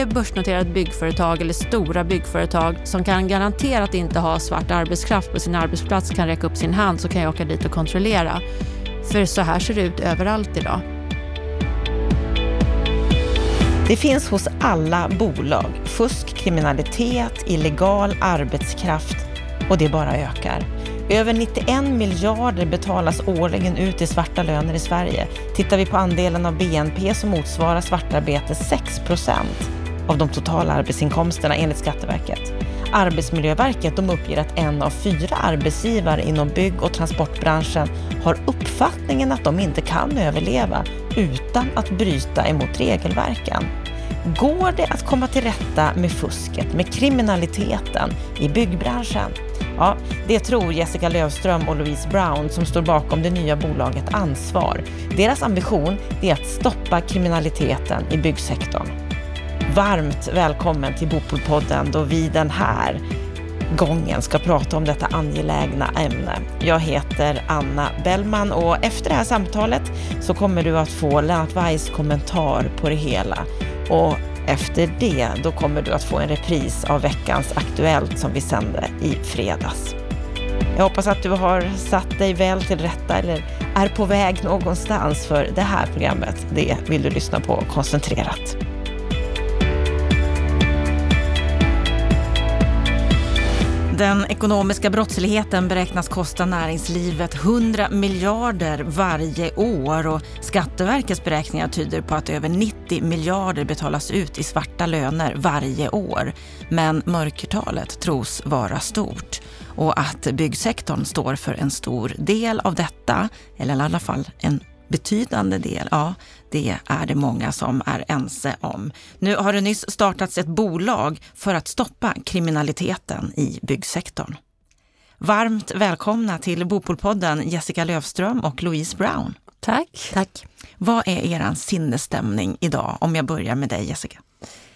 varje börsnoterat byggföretag eller stora byggföretag som kan garantera att inte ha svart arbetskraft på sin arbetsplats kan räcka upp sin hand så kan jag åka dit och kontrollera. För så här ser det ut överallt idag. Det finns hos alla bolag fusk, kriminalitet, illegal arbetskraft och det bara ökar. Över 91 miljarder betalas årligen ut i svarta löner i Sverige. Tittar vi på andelen av BNP så motsvarar svartarbete 6 procent av de totala arbetsinkomsterna enligt Skatteverket. Arbetsmiljöverket de uppger att en av fyra arbetsgivare inom bygg och transportbranschen har uppfattningen att de inte kan överleva utan att bryta emot regelverken. Går det att komma till rätta med fusket, med kriminaliteten i byggbranschen? Ja, det tror Jessica Lövström och Louise Brown som står bakom det nya bolaget Ansvar. Deras ambition är att stoppa kriminaliteten i byggsektorn. Varmt välkommen till Bopolpodden då vi den här gången ska prata om detta angelägna ämne. Jag heter Anna Bellman och efter det här samtalet så kommer du att få Lennart Weiss kommentar på det hela. Och efter det, då kommer du att få en repris av veckans Aktuellt som vi sände i fredags. Jag hoppas att du har satt dig väl till rätta eller är på väg någonstans för det här programmet, det vill du lyssna på koncentrerat. Den ekonomiska brottsligheten beräknas kosta näringslivet 100 miljarder varje år och Skatteverkets beräkningar tyder på att över 90 miljarder betalas ut i svarta löner varje år. Men mörkertalet tros vara stort och att byggsektorn står för en stor del av detta, eller i alla fall en betydande del, ja, det är det många som är ense om. Nu har det nyss startats ett bolag för att stoppa kriminaliteten i byggsektorn. Varmt välkomna till Bopolpodden Jessica Lövström och Louise Brown. Tack. Tack. Vad är er sinnesstämning idag? Om jag börjar med dig Jessica.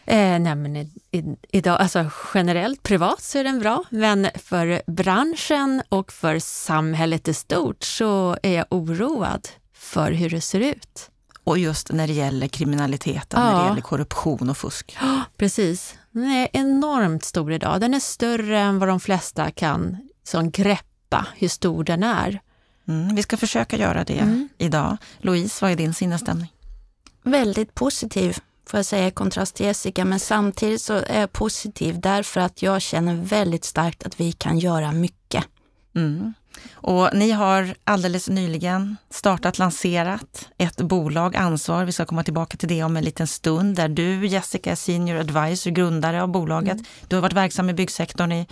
Eh, nej men i, i, idag, alltså generellt privat så är den bra, men för branschen och för samhället i stort så är jag oroad för hur det ser ut. Och just när det gäller kriminaliteten, ja. när det gäller korruption och fusk. Ja, precis. Den är enormt stor idag. Den är större än vad de flesta kan som greppa hur stor den är. Mm, vi ska försöka göra det mm. idag. Louise, vad är din sinnesstämning? Väldigt positiv, får jag säga i kontrast till Jessica, men samtidigt så är jag positiv därför att jag känner väldigt starkt att vi kan göra mycket. Mm. Och ni har alldeles nyligen startat, lanserat ett bolag, Ansvar. Vi ska komma tillbaka till det om en liten stund. Där du, Jessica, är senior advisor, grundare av bolaget. Mm. Du har varit verksam i byggsektorn i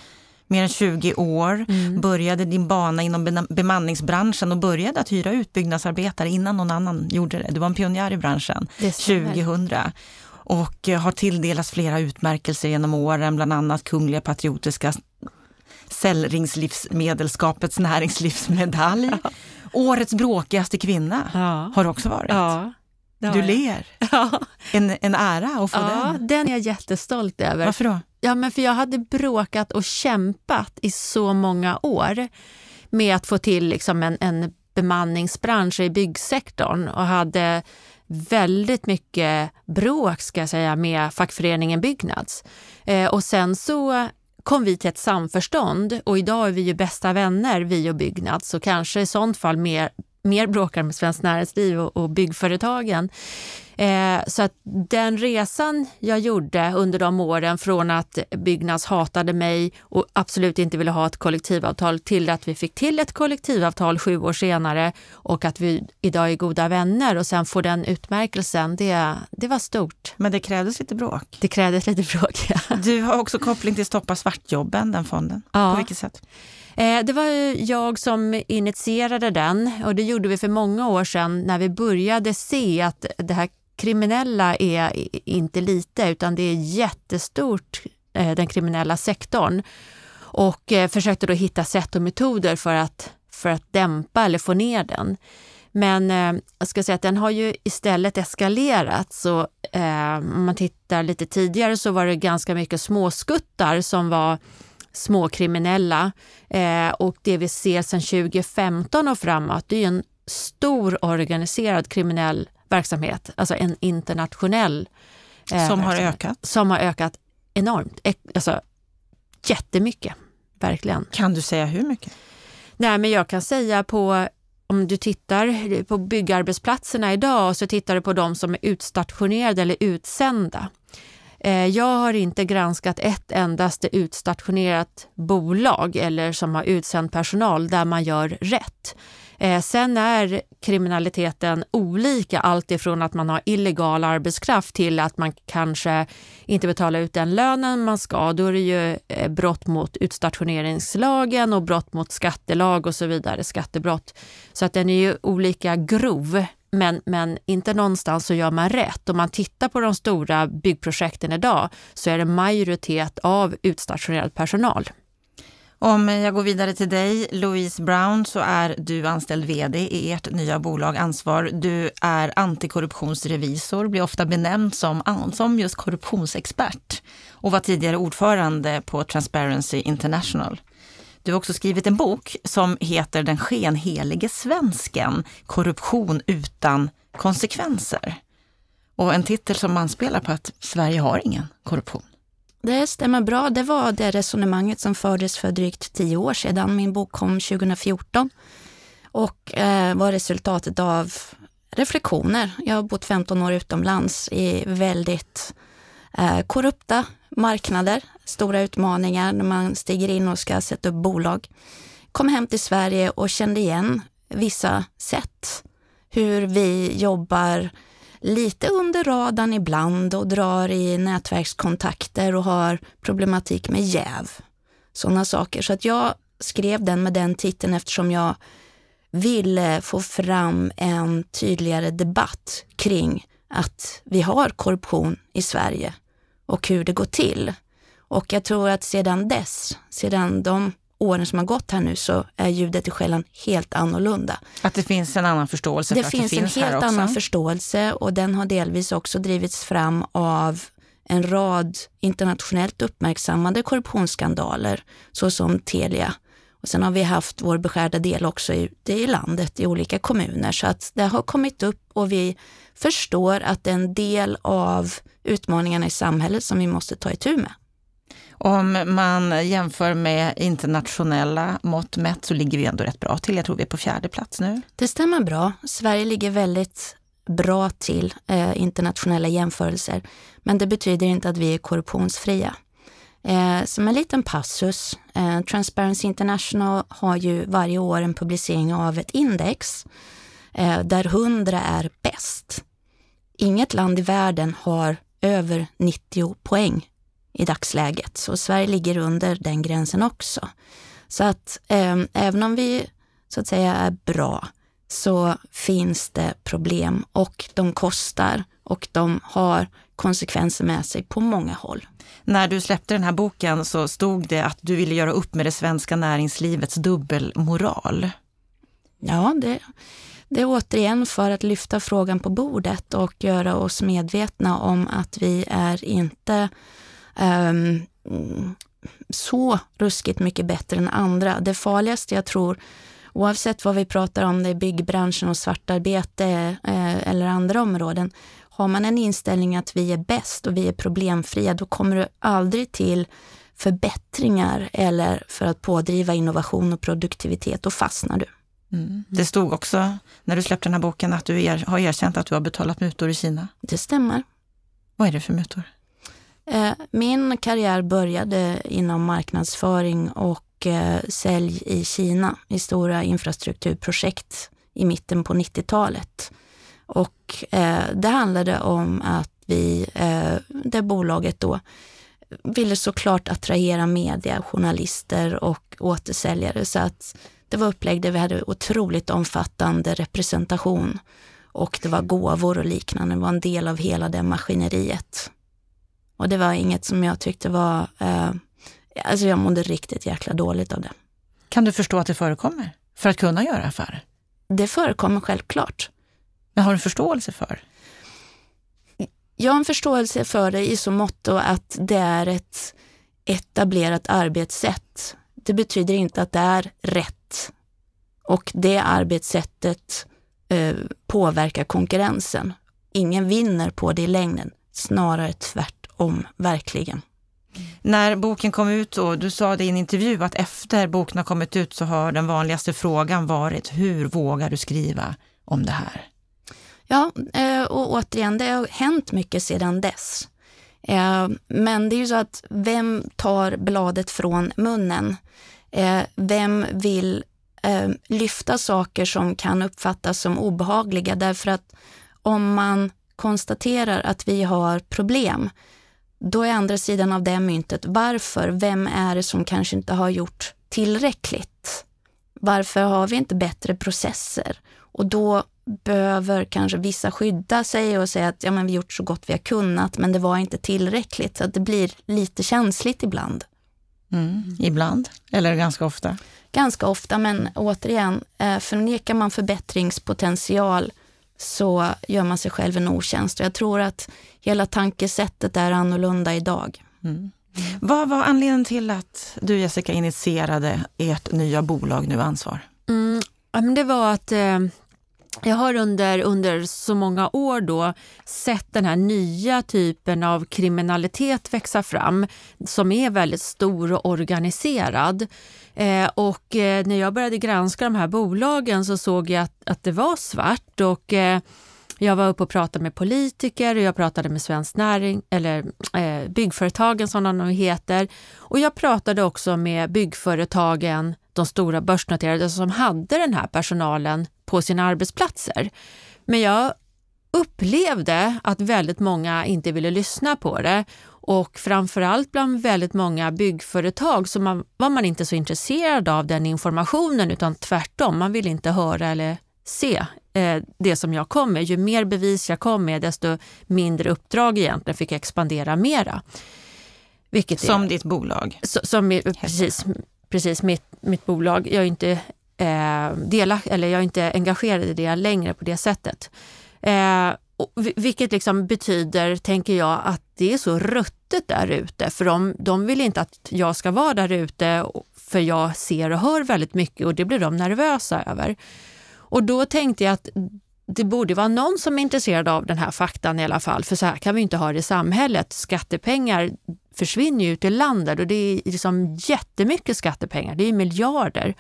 mer än 20 år. Mm. Började din bana inom bemanningsbranschen och började att hyra ut byggnadsarbetare innan någon annan gjorde det. Du var en pionjär i branschen 2000 och har tilldelats flera utmärkelser genom åren, bland annat Kungliga Patriotiska Cellringslivsmedelskapets näringslivsmedalj. Ja. Årets bråkigaste kvinna ja. har också varit. Ja, du ler. En, en ära att få ja, den. Den är jag jättestolt över. Varför då? Ja, men för jag hade bråkat och kämpat i så många år med att få till liksom en, en bemanningsbransch i byggsektorn och hade väldigt mycket bråk ska jag säga med fackföreningen Byggnads. Eh, och sen så kom vi till ett samförstånd och idag är vi ju bästa vänner, vi och Byggnads, så kanske i sånt fall mer, mer bråkar med Svenskt Näringsliv och, och byggföretagen. Eh, så att den resan jag gjorde under de åren från att Byggnads hatade mig och absolut inte ville ha ett kollektivavtal till att vi fick till ett kollektivavtal sju år senare och att vi idag är goda vänner och sen få den utmärkelsen, det, det var stort. Men det krävdes lite bråk? Det krävdes lite bråk, ja. Du har också koppling till Stoppa svartjobben, den fonden. Ja. På vilket sätt? Eh, det var jag som initierade den och det gjorde vi för många år sedan när vi började se att det här kriminella är inte lite utan det är jättestort, eh, den kriminella sektorn. Och eh, försökte då hitta sätt och metoder för att, för att dämpa eller få ner den. Men jag ska säga att den har ju istället eskalerat. Så om man tittar lite tidigare så var det ganska mycket småskuttar som var småkriminella. Eh, och det vi ser sedan 2015 och framåt, det är en stor organiserad kriminell verksamhet, alltså en internationell Eh, Som har ökat? Som har ökat enormt. Alltså, jättemycket, verkligen. Kan du säga hur mycket? Nej, men jag kan säga på om du tittar på byggarbetsplatserna idag och så tittar du på de som är utstationerade eller utsända. Eh, jag har inte granskat ett endaste utstationerat bolag eller som har utsänd personal där man gör rätt. Eh, sen är kriminaliteten olika, allt ifrån att man har illegal arbetskraft till att man kanske inte betalar ut den lönen man ska. Då är det ju eh, brott mot utstationeringslagen och brott mot skattelag och så vidare, skattebrott. Så att den är ju olika grov. Men, men inte någonstans så gör man rätt. Om man tittar på de stora byggprojekten idag så är det majoritet av utstationerad personal. Om jag går vidare till dig, Louise Brown, så är du anställd VD i ert nya bolag Ansvar. Du är antikorruptionsrevisor, blir ofta benämnd som, ah, som just korruptionsexpert och var tidigare ordförande på Transparency International. Du har också skrivit en bok som heter Den skenhelige svensken, korruption utan konsekvenser. Och en titel som anspelar på att Sverige har ingen korruption. Det stämmer bra. Det var det resonemanget som fördes för drygt tio år sedan. Min bok kom 2014 och eh, var resultatet av reflektioner. Jag har bott 15 år utomlands i väldigt eh, korrupta marknader, stora utmaningar när man stiger in och ska sätta upp bolag. Kom hem till Sverige och kände igen vissa sätt. Hur vi jobbar lite under radarn ibland och drar i nätverkskontakter och har problematik med jäv. Sådana saker. Så att jag skrev den med den titeln eftersom jag ville få fram en tydligare debatt kring att vi har korruption i Sverige och hur det går till. Och jag tror att sedan dess, sedan de åren som har gått här nu, så är ljudet i skällan helt annorlunda. Att det finns en annan förståelse Det för finns, att det finns en helt annan förståelse och den har delvis också drivits fram av en rad internationellt uppmärksammade korruptionsskandaler såsom Telia. Och sen har vi haft vår beskärda del också ute i landet i olika kommuner så att det har kommit upp och vi förstår att det är en del av utmaningarna i samhället som vi måste ta itu med. Om man jämför med internationella mått mätt så ligger vi ändå rätt bra till. Jag tror vi är på fjärde plats nu. Det stämmer bra. Sverige ligger väldigt bra till eh, internationella jämförelser. Men det betyder inte att vi är korruptionsfria. Eh, som en liten passus, eh, Transparency International har ju varje år en publicering av ett index eh, där 100 är bäst. Inget land i världen har över 90 poäng i dagsläget, så Sverige ligger under den gränsen också. Så att eh, även om vi så att säga är bra så finns det problem och de kostar och de har konsekvenser med sig på många håll. När du släppte den här boken så stod det att du ville göra upp med det svenska näringslivets dubbelmoral. Ja, det, det är återigen för att lyfta frågan på bordet och göra oss medvetna om att vi är inte um, så ruskigt mycket bättre än andra. Det farligaste jag tror, oavsett vad vi pratar om, det är byggbranschen och svartarbete eh, eller andra områden, har man en inställning att vi är bäst och vi är problemfria, då kommer du aldrig till förbättringar eller för att pådriva innovation och produktivitet, då fastnar du. Mm. Det stod också när du släppte den här boken att du er, har erkänt att du har betalat mutor i Kina. Det stämmer. Vad är det för mutor? Eh, min karriär började inom marknadsföring och eh, sälj i Kina i stora infrastrukturprojekt i mitten på 90-talet. Och eh, det handlade om att vi, det bolaget då, ville såklart attrahera media, journalister och återsäljare så att det var upplägg där vi hade otroligt omfattande representation och det var gåvor och liknande, det var en del av hela det maskineriet. Och det var inget som jag tyckte var, eh, alltså jag mådde riktigt jäkla dåligt av det. Kan du förstå att det förekommer för att kunna göra affärer? Det förekommer självklart. Men har du förståelse för? Jag har en förståelse för det i så måtto att det är ett etablerat arbetssätt. Det betyder inte att det är rätt. Och det arbetssättet eh, påverkar konkurrensen. Ingen vinner på det i längden. snarare tvärtom, verkligen. När boken kom ut, och du sa det i en intervju att efter boken har kommit ut så har den vanligaste frågan varit hur vågar du skriva om det här? Ja, eh, och återigen, det har hänt mycket sedan dess. Eh, men det är ju så att vem tar bladet från munnen? Eh, vem vill lyfta saker som kan uppfattas som obehagliga? Därför att om man konstaterar att vi har problem, då är andra sidan av det myntet, varför? Vem är det som kanske inte har gjort tillräckligt? Varför har vi inte bättre processer? Och då behöver kanske vissa skydda sig och säga att ja, men vi gjort så gott vi har kunnat, men det var inte tillräckligt. Så att det blir lite känsligt ibland. Mm, ibland, eller ganska ofta? Ganska ofta, men återigen, eh, förnekar man förbättringspotential så gör man sig själv en otjänst. Och jag tror att hela tankesättet är annorlunda idag. Mm. Vad var anledningen till att du Jessica initierade ert nya bolag Nu Ansvar? Mm, det var att eh, jag har under, under så många år då sett den här nya typen av kriminalitet växa fram som är väldigt stor och organiserad. Eh, och eh, när jag började granska de här bolagen så såg jag att, att det var svart och eh, jag var uppe och pratade med politiker och jag pratade med Svensk Näring, eller eh, byggföretagen som de heter. Och jag pratade också med byggföretagen, de stora börsnoterade som hade den här personalen på sina arbetsplatser. Men jag upplevde att väldigt många inte ville lyssna på det och framförallt bland väldigt många byggföretag så man, var man inte så intresserad av den informationen utan tvärtom, man ville inte höra eller se eh, det som jag kom med. Ju mer bevis jag kom med desto mindre uppdrag egentligen fick jag expandera mera. Vilket som är, ditt bolag? Så, som, precis, precis mitt, mitt bolag. Jag är inte eh, dela, eller jag är inte engagerad i det längre på det sättet. Eh, och, vilket liksom betyder, tänker jag, att det är så ruttet där ute. För de, de vill inte att jag ska vara där ute för jag ser och hör väldigt mycket och det blir de nervösa över. Och då tänkte jag att det borde vara någon som är intresserad av den här faktan i alla fall, för så här kan vi inte ha det i samhället. Skattepengar försvinner ju ut i landet och det är liksom jättemycket skattepengar, det är miljarder.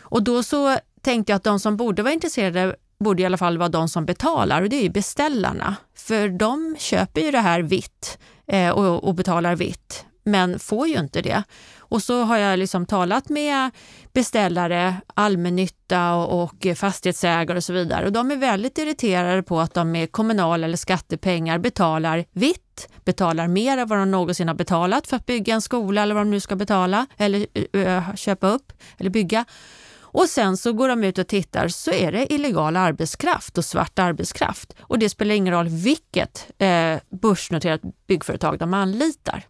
Och då så tänkte jag att de som borde vara intresserade borde i alla fall vara de som betalar och det är ju beställarna. För de köper ju det här vitt eh, och, och betalar vitt men får ju inte det. Och så har jag liksom talat med beställare, allmännytta och, och fastighetsägare och så vidare. Och de är väldigt irriterade på att de med kommunal eller skattepengar betalar vitt, betalar mer än vad de någonsin har betalat för att bygga en skola eller vad de nu ska betala eller ö, köpa upp eller bygga. Och sen så går de ut och tittar så är det illegal arbetskraft och svart arbetskraft. Och det spelar ingen roll vilket eh, börsnoterat byggföretag de anlitar.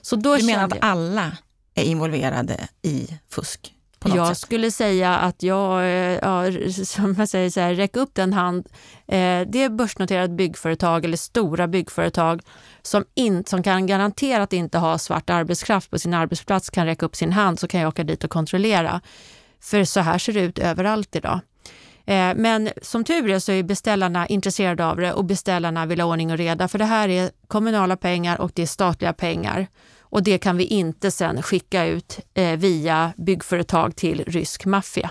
Så då du menar att alla är involverade i fusk? jag sätt. skulle säga att jag, eh, ja, som jag säger så här, räck upp den hand. Eh, det är börsnoterat byggföretag eller stora byggföretag som, in, som kan garantera att inte ha svart arbetskraft på sin arbetsplats kan räcka upp sin hand så kan jag åka dit och kontrollera. För så här ser det ut överallt idag. Eh, men som tur är så är beställarna intresserade av det och beställarna vill ha ordning och reda för det här är kommunala pengar och det är statliga pengar. Och det kan vi inte sen skicka ut eh, via byggföretag till rysk maffia.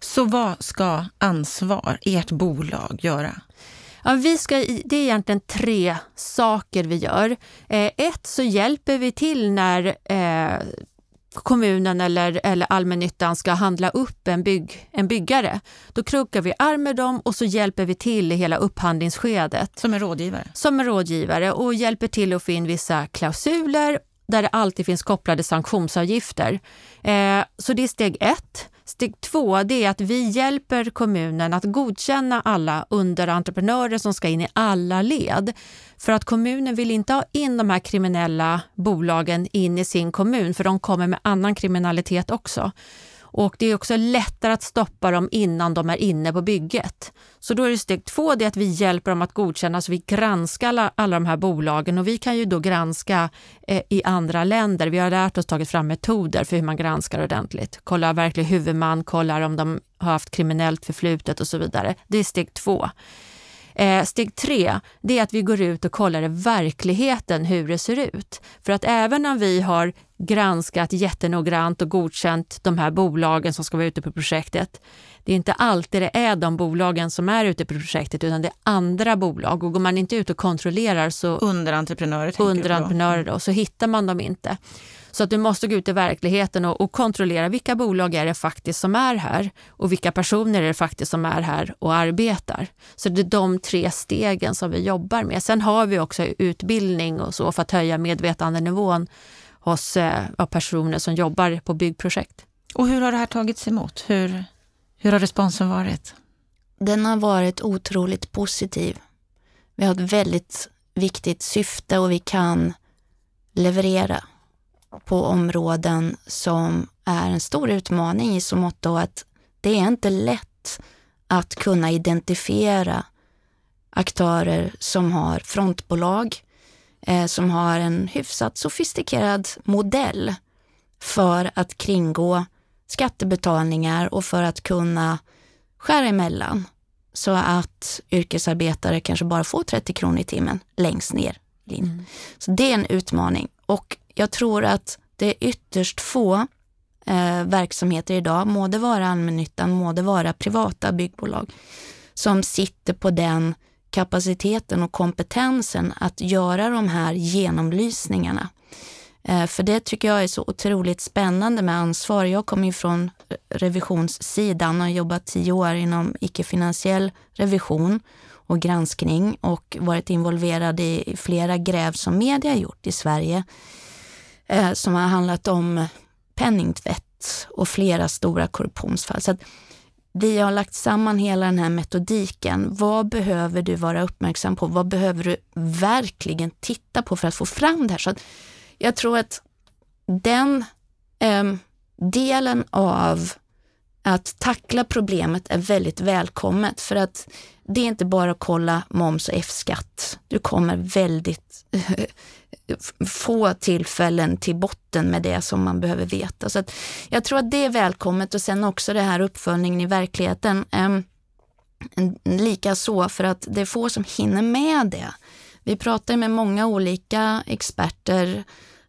Så vad ska Ansvar, ert bolag, göra? Ja, vi ska, det är egentligen tre saker vi gör. Eh, ett så hjälper vi till när kommunen eller, eller allmännyttan ska handla upp en, bygg, en byggare. Då krokar vi arm med dem och så hjälper vi till i hela upphandlingsskedet. Som en rådgivare? Som en rådgivare och hjälper till att få in vissa klausuler där det alltid finns kopplade sanktionsavgifter. Eh, så det är steg ett. Steg två det är att vi hjälper kommunen att godkänna alla underentreprenörer som ska in i alla led. För att kommunen vill inte ha in de här kriminella bolagen in i sin kommun för de kommer med annan kriminalitet också. Och det är också lättare att stoppa dem innan de är inne på bygget. Så då är det steg två, det är att vi hjälper dem att godkänna, så vi granskar alla, alla de här bolagen och vi kan ju då granska eh, i andra länder. Vi har lärt oss tagit fram metoder för hur man granskar ordentligt. Kollar verklig huvudman, kollar om de har haft kriminellt förflutet och så vidare. Det är steg två. Eh, steg tre, det är att vi går ut och kollar i verkligheten hur det ser ut. För att även om vi har granskat jättenoggrant och godkänt de här bolagen som ska vara ute på projektet, det är inte alltid det är de bolagen som är ute på projektet utan det är andra bolag och går man inte ut och kontrollerar så underentreprenörer, underentreprenörer då, så hittar man dem inte. Så att du måste gå ut i verkligheten och, och, kontrollera vilka bolag är det faktiskt som är här och vilka personer är det faktiskt som är här och arbetar. Så det är de tre stegen som vi jobbar med. Sen har vi också utbildning och så för att höja medvetandenivån hos eh, personer som jobbar på byggprojekt. Och hur har det här tagits emot? Hur, hur har responsen varit? Den har varit otroligt positiv. Vi har ett väldigt viktigt syfte och vi kan leverera på områden som är en stor utmaning i så mått att det är inte lätt att kunna identifiera aktörer som har frontbolag, eh, som har en hyfsat sofistikerad modell för att kringgå skattebetalningar och för att kunna skära emellan så att yrkesarbetare kanske bara får 30 kronor i timmen längst ner. Mm. Så det är en utmaning och jag tror att det är ytterst få eh, verksamheter idag, må det vara allmännyttan, må det vara privata byggbolag, som sitter på den kapaciteten och kompetensen att göra de här genomlysningarna. Eh, för det tycker jag är så otroligt spännande med ansvar. Jag kommer ju från eh, revisionssidan och har jobbat tio år inom icke-finansiell revision och granskning och varit involverad i flera gräv som media gjort i Sverige eh, som har handlat om penningtvätt och flera stora korruptionsfall. Så vi har lagt samman hela den här metodiken. Vad behöver du vara uppmärksam på? Vad behöver du verkligen titta på för att få fram det här? Så jag tror att den eh, delen av att tackla problemet är väldigt välkommet för att det är inte bara att kolla moms och F-skatt. Du kommer väldigt få tillfällen till botten med det som man behöver veta. Så att jag tror att det är välkommet och sen också det här uppföljningen i verkligheten. Eh, lika så för att det är få som hinner med det. Vi pratar med många olika experter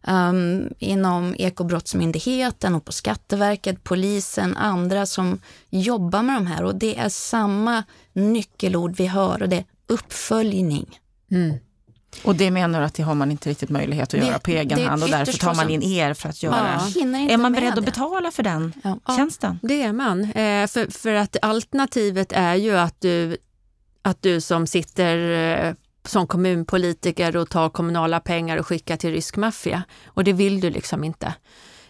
um, inom Ekobrottsmyndigheten och på Skatteverket, polisen, andra som jobbar med de här och det är samma nyckelord vi hör och det är uppföljning. Mm. Och det menar du att det har man inte riktigt möjlighet att det, göra på egen hand och därför tar man in er för att göra ja, Är man beredd att betala för den ja. tjänsten? det är man. Eh, för, för att alternativet är ju att du, att du som sitter eh, som kommunpolitiker och tar kommunala pengar och skickar till rysk maffia. Och det vill du liksom inte.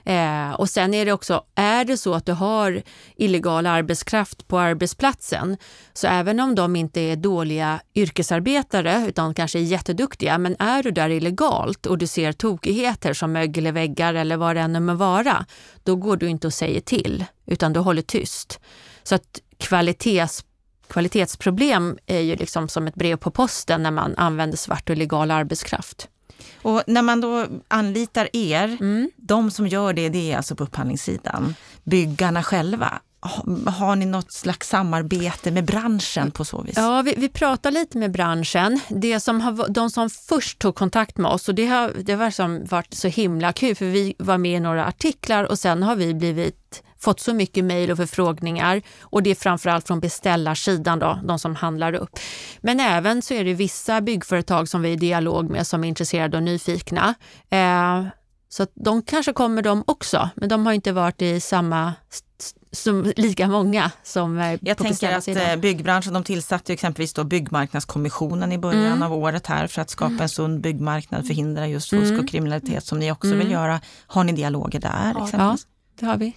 Eh, och sen är det också, är det så att du har illegal arbetskraft på arbetsplatsen, så även om de inte är dåliga yrkesarbetare utan kanske är jätteduktiga, men är du där illegalt och du ser tokigheter som mögel i väggar eller vad det än må vara, då går du inte och säger till, utan du håller tyst. Så att kvalitets kvalitetsproblem är ju liksom som ett brev på posten när man använder svart och illegal arbetskraft. Och när man då anlitar er, mm. de som gör det, det är alltså på upphandlingssidan, byggarna själva. Har ni något slags samarbete med branschen på så vis? Ja, vi, vi pratar lite med branschen. Det som har, de som först tog kontakt med oss, och det har, det har varit så himla kul, för vi var med i några artiklar och sen har vi blivit fått så mycket mejl och förfrågningar och det är framförallt från beställarsidan, då, de som handlar upp. Men även så är det vissa byggföretag som vi är i dialog med som är intresserade och nyfikna. Eh, så de kanske kommer de också, men de har inte varit i samma som lika många som är Jag på tänker att sidan. Eh, byggbranschen, de tillsatte exempelvis då byggmarknadskommissionen i början mm. av året här för att skapa en sund byggmarknad, förhindra just fusk mm. och kriminalitet som ni också mm. vill göra. Har ni dialoger där? Ja, ja, det har vi.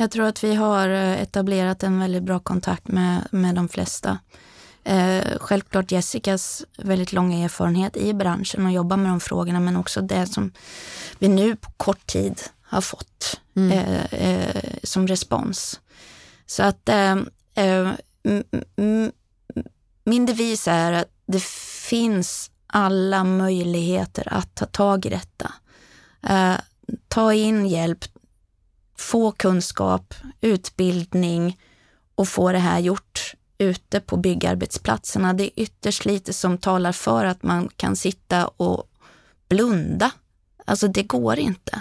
Jag tror att vi har eh, etablerat en väldigt bra kontakt med, med de flesta. Eh, självklart Jessicas väldigt långa erfarenhet i branschen och jobba med de frågorna men också det som vi nu på kort tid har fått mm. eh, eh, som respons. Så att eh, eh min devis är att det finns alla möjligheter att ta tag i detta. Ta in hjälp, få kunskap, utbildning och få det här gjort ute på byggarbetsplatserna. Det är ytterst lite som talar för att man kan sitta och blunda. Alltså det går inte.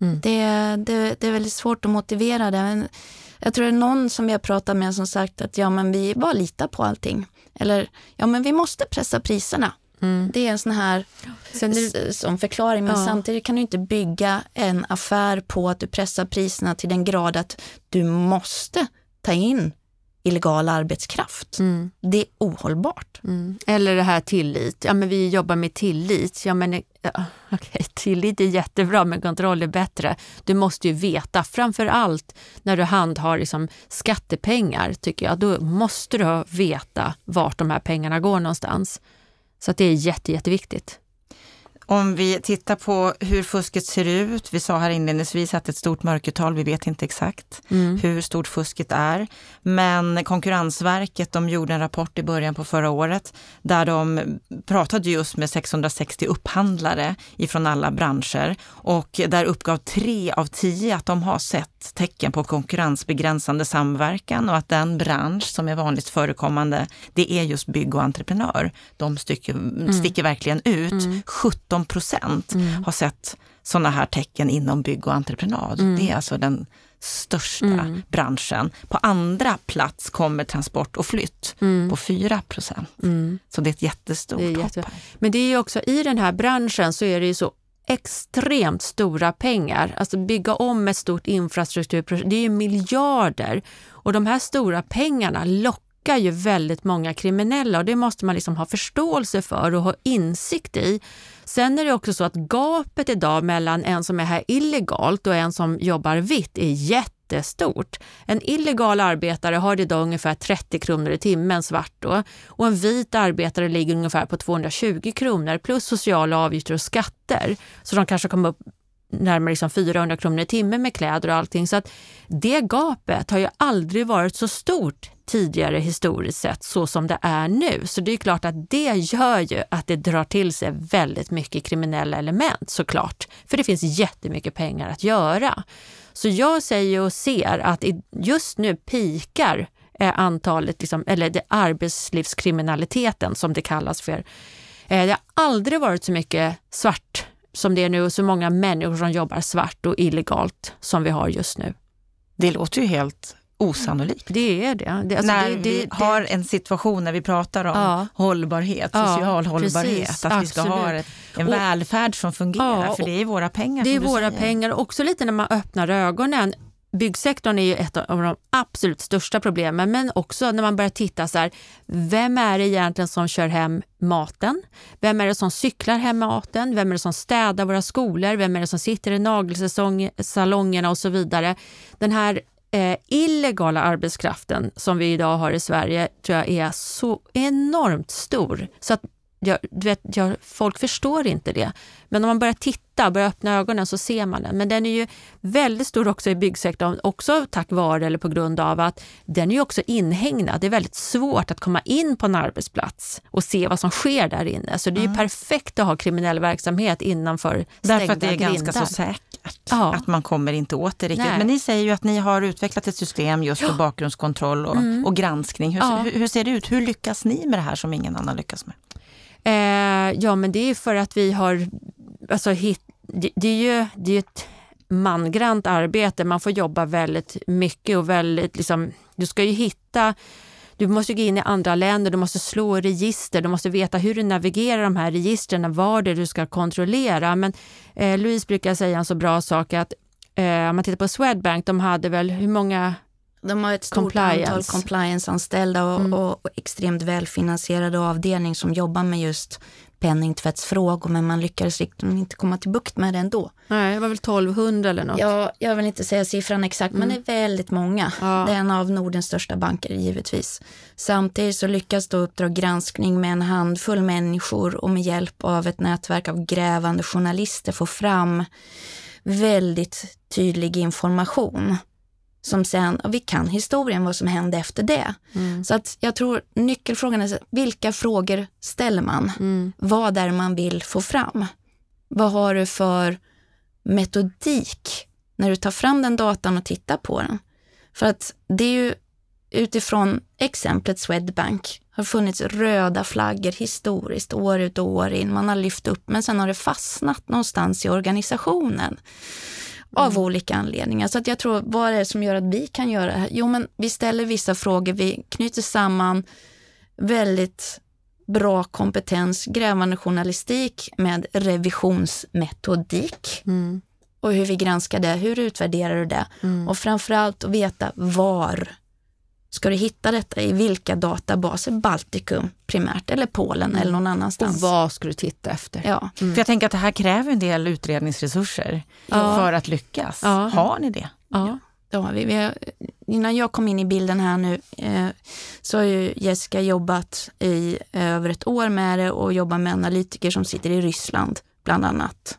Mm. Det, det, det, är väldigt svårt att motivera det. Men jag tror det är någon som jag pratat med som sagt att ja, men vi bara litar på allting. Eller ja, men vi måste pressa priserna. Mm. Det är en sån här som förklaring, men ja. samtidigt kan du inte bygga en affär på att du pressar priserna till den grad att du måste ta in illegal arbetskraft. Mm. Det är ohållbart. Mm. Eller det här tillit. Ja, men vi jobbar med tillit. Ja, men, ja, okay. Tillit är jättebra, men kontroll är bättre. Du måste ju veta, framför allt när du handhar liksom skattepengar, tycker jag, då måste du veta vart de här pengarna går någonstans. Så att det är jätte, jätteviktigt. Om vi tittar på hur fusket ser ut. Vi sa här inledningsvis att ett stort mörkertal, vi vet inte exakt mm. hur stort fusket är. Men Konkurrensverket de gjorde en rapport i början på förra året där de pratade just med 660 upphandlare ifrån alla branscher och där uppgav tre av tio att de har sett tecken på konkurrensbegränsande samverkan och att den bransch som är vanligt förekommande, det är just bygg och entreprenör. De sticker, mm. sticker verkligen ut. Mm. 17 procent mm. har sett sådana här tecken inom bygg och entreprenad. Mm. Det är alltså den största mm. branschen. På andra plats kommer transport och flytt mm. på 4 procent. Mm. Så det är ett jättestort är jätte... hopp. Men det är ju också i den här branschen så är det ju så extremt stora pengar. Alltså bygga om ett stort infrastrukturprojekt, det är ju miljarder. Och de här stora pengarna lockar lockar ju väldigt många kriminella och det måste man liksom ha förståelse för och ha insikt i. Sen är det också så att gapet idag mellan en som är här illegalt och en som jobbar vitt är jättestort. En illegal arbetare har idag ungefär 30 kronor i timmen svart då, och en vit arbetare ligger ungefär på 220 kronor plus sociala avgifter och skatter. Så de kanske kommer upp närmare liksom 400 kronor i timmen med kläder och allting. Så att det gapet har ju aldrig varit så stort tidigare historiskt sett så som det är nu. Så det är klart att det gör ju att det drar till sig väldigt mycket kriminella element såklart. För det finns jättemycket pengar att göra. Så jag säger och ser att just nu pikar eh, antalet, liksom, eller det arbetslivskriminaliteten som det kallas för. Eh, det har aldrig varit så mycket svart som det är nu och så många människor som jobbar svart och illegalt som vi har just nu. Det låter ju helt osannolikt. Det är det. det alltså när det, det, vi har en situation när vi pratar om ja. hållbarhet, social ja, hållbarhet, precis, att vi ska ha en och, välfärd som fungerar, ja, för det är våra pengar. Det är våra säger. pengar, också lite när man öppnar ögonen. Byggsektorn är ju ett av de absolut största problemen, men också när man börjar titta så här, vem är det egentligen som kör hem maten? Vem är det som cyklar hem maten? Vem är det som städar våra skolor? Vem är det som sitter i nagelsalongerna och så vidare? Den här eh, illegala arbetskraften som vi idag har i Sverige tror jag är så enormt stor. Så att jag, du vet, jag, folk förstår inte det. Men om man börjar titta, börjar öppna ögonen så ser man den. Men den är ju väldigt stor också i byggsektorn, också tack vare eller på grund av att den är ju också inhägnad. Det är väldigt svårt att komma in på en arbetsplats och se vad som sker där inne. Så det är mm. perfekt att ha kriminell verksamhet innanför stängda Därför att det är grindar. ganska så säkert. Ja. Att man kommer inte åt det riktigt. Nej. Men ni säger ju att ni har utvecklat ett system just för bakgrundskontroll och, mm. och granskning. Hur, ja. hur, hur ser det ut? Hur lyckas ni med det här som ingen annan lyckas med? Eh, ja, men det är för att vi har... Alltså, hit, det, det, är ju det är ett mangrant arbete. Man får jobba väldigt mycket och väldigt... Liksom, du ska ju hitta... Du måste gå in i andra länder, du måste slå register, du måste veta hur du navigerar de här registren, vad det är du ska kontrollera. Men eh, Louise brukar säga en så bra sak att eh, om man tittar på Swedbank, de hade väl hur många de har ett stort compliance. antal compliance-anställda och, mm. och, extremt välfinansierade avdelning som jobbar med just penningtvättsfrågor men man lyckades inte komma till bukt med det ändå. Nej, det var väl 1200 eller något? Ja, jag vill inte säga siffran exakt mm. men det är väldigt många. Ja. Det är en av Nordens största banker givetvis. Samtidigt så lyckas då Uppdrag granskning med en handfull människor och med hjälp av ett nätverk av grävande journalister få fram väldigt tydlig information som sen, och vi kan historien vad som hände efter det. Mm. Så att jag tror nyckelfrågan är vilka frågor ställer man? Mm. Vad är man vill få fram? Vad har du för metodik när du tar fram den datan och tittar på den? För att det är ju utifrån exemplet Swedbank har funnits röda flaggor historiskt år ut och år in. Man har lyft upp men sen har det fastnat någonstans i organisationen av mm. olika anledningar. Så att jag tror, vad är det som gör att vi kan göra det här? Jo, men vi ställer vissa frågor, vi knyter samman väldigt bra kompetens, grävande journalistik med revisionsmetodik. Mm. Och hur vi granskar det, hur utvärderar du det? Mm. Och framförallt att veta var ska du hitta detta, i vilka databaser, Baltikum primärt eller Polen mm. eller någon annanstans. Och vad ska du titta efter? Ja. Mm. För jag tänker att det här kräver en del utredningsresurser ja. för att lyckas. Ja. Har ni det? Ja. Ja, vi, vi har, innan jag kom in i bilden här nu eh, så har ju Jessica jobbat i över ett år med det och jobbar med analytiker som sitter i Ryssland bland annat.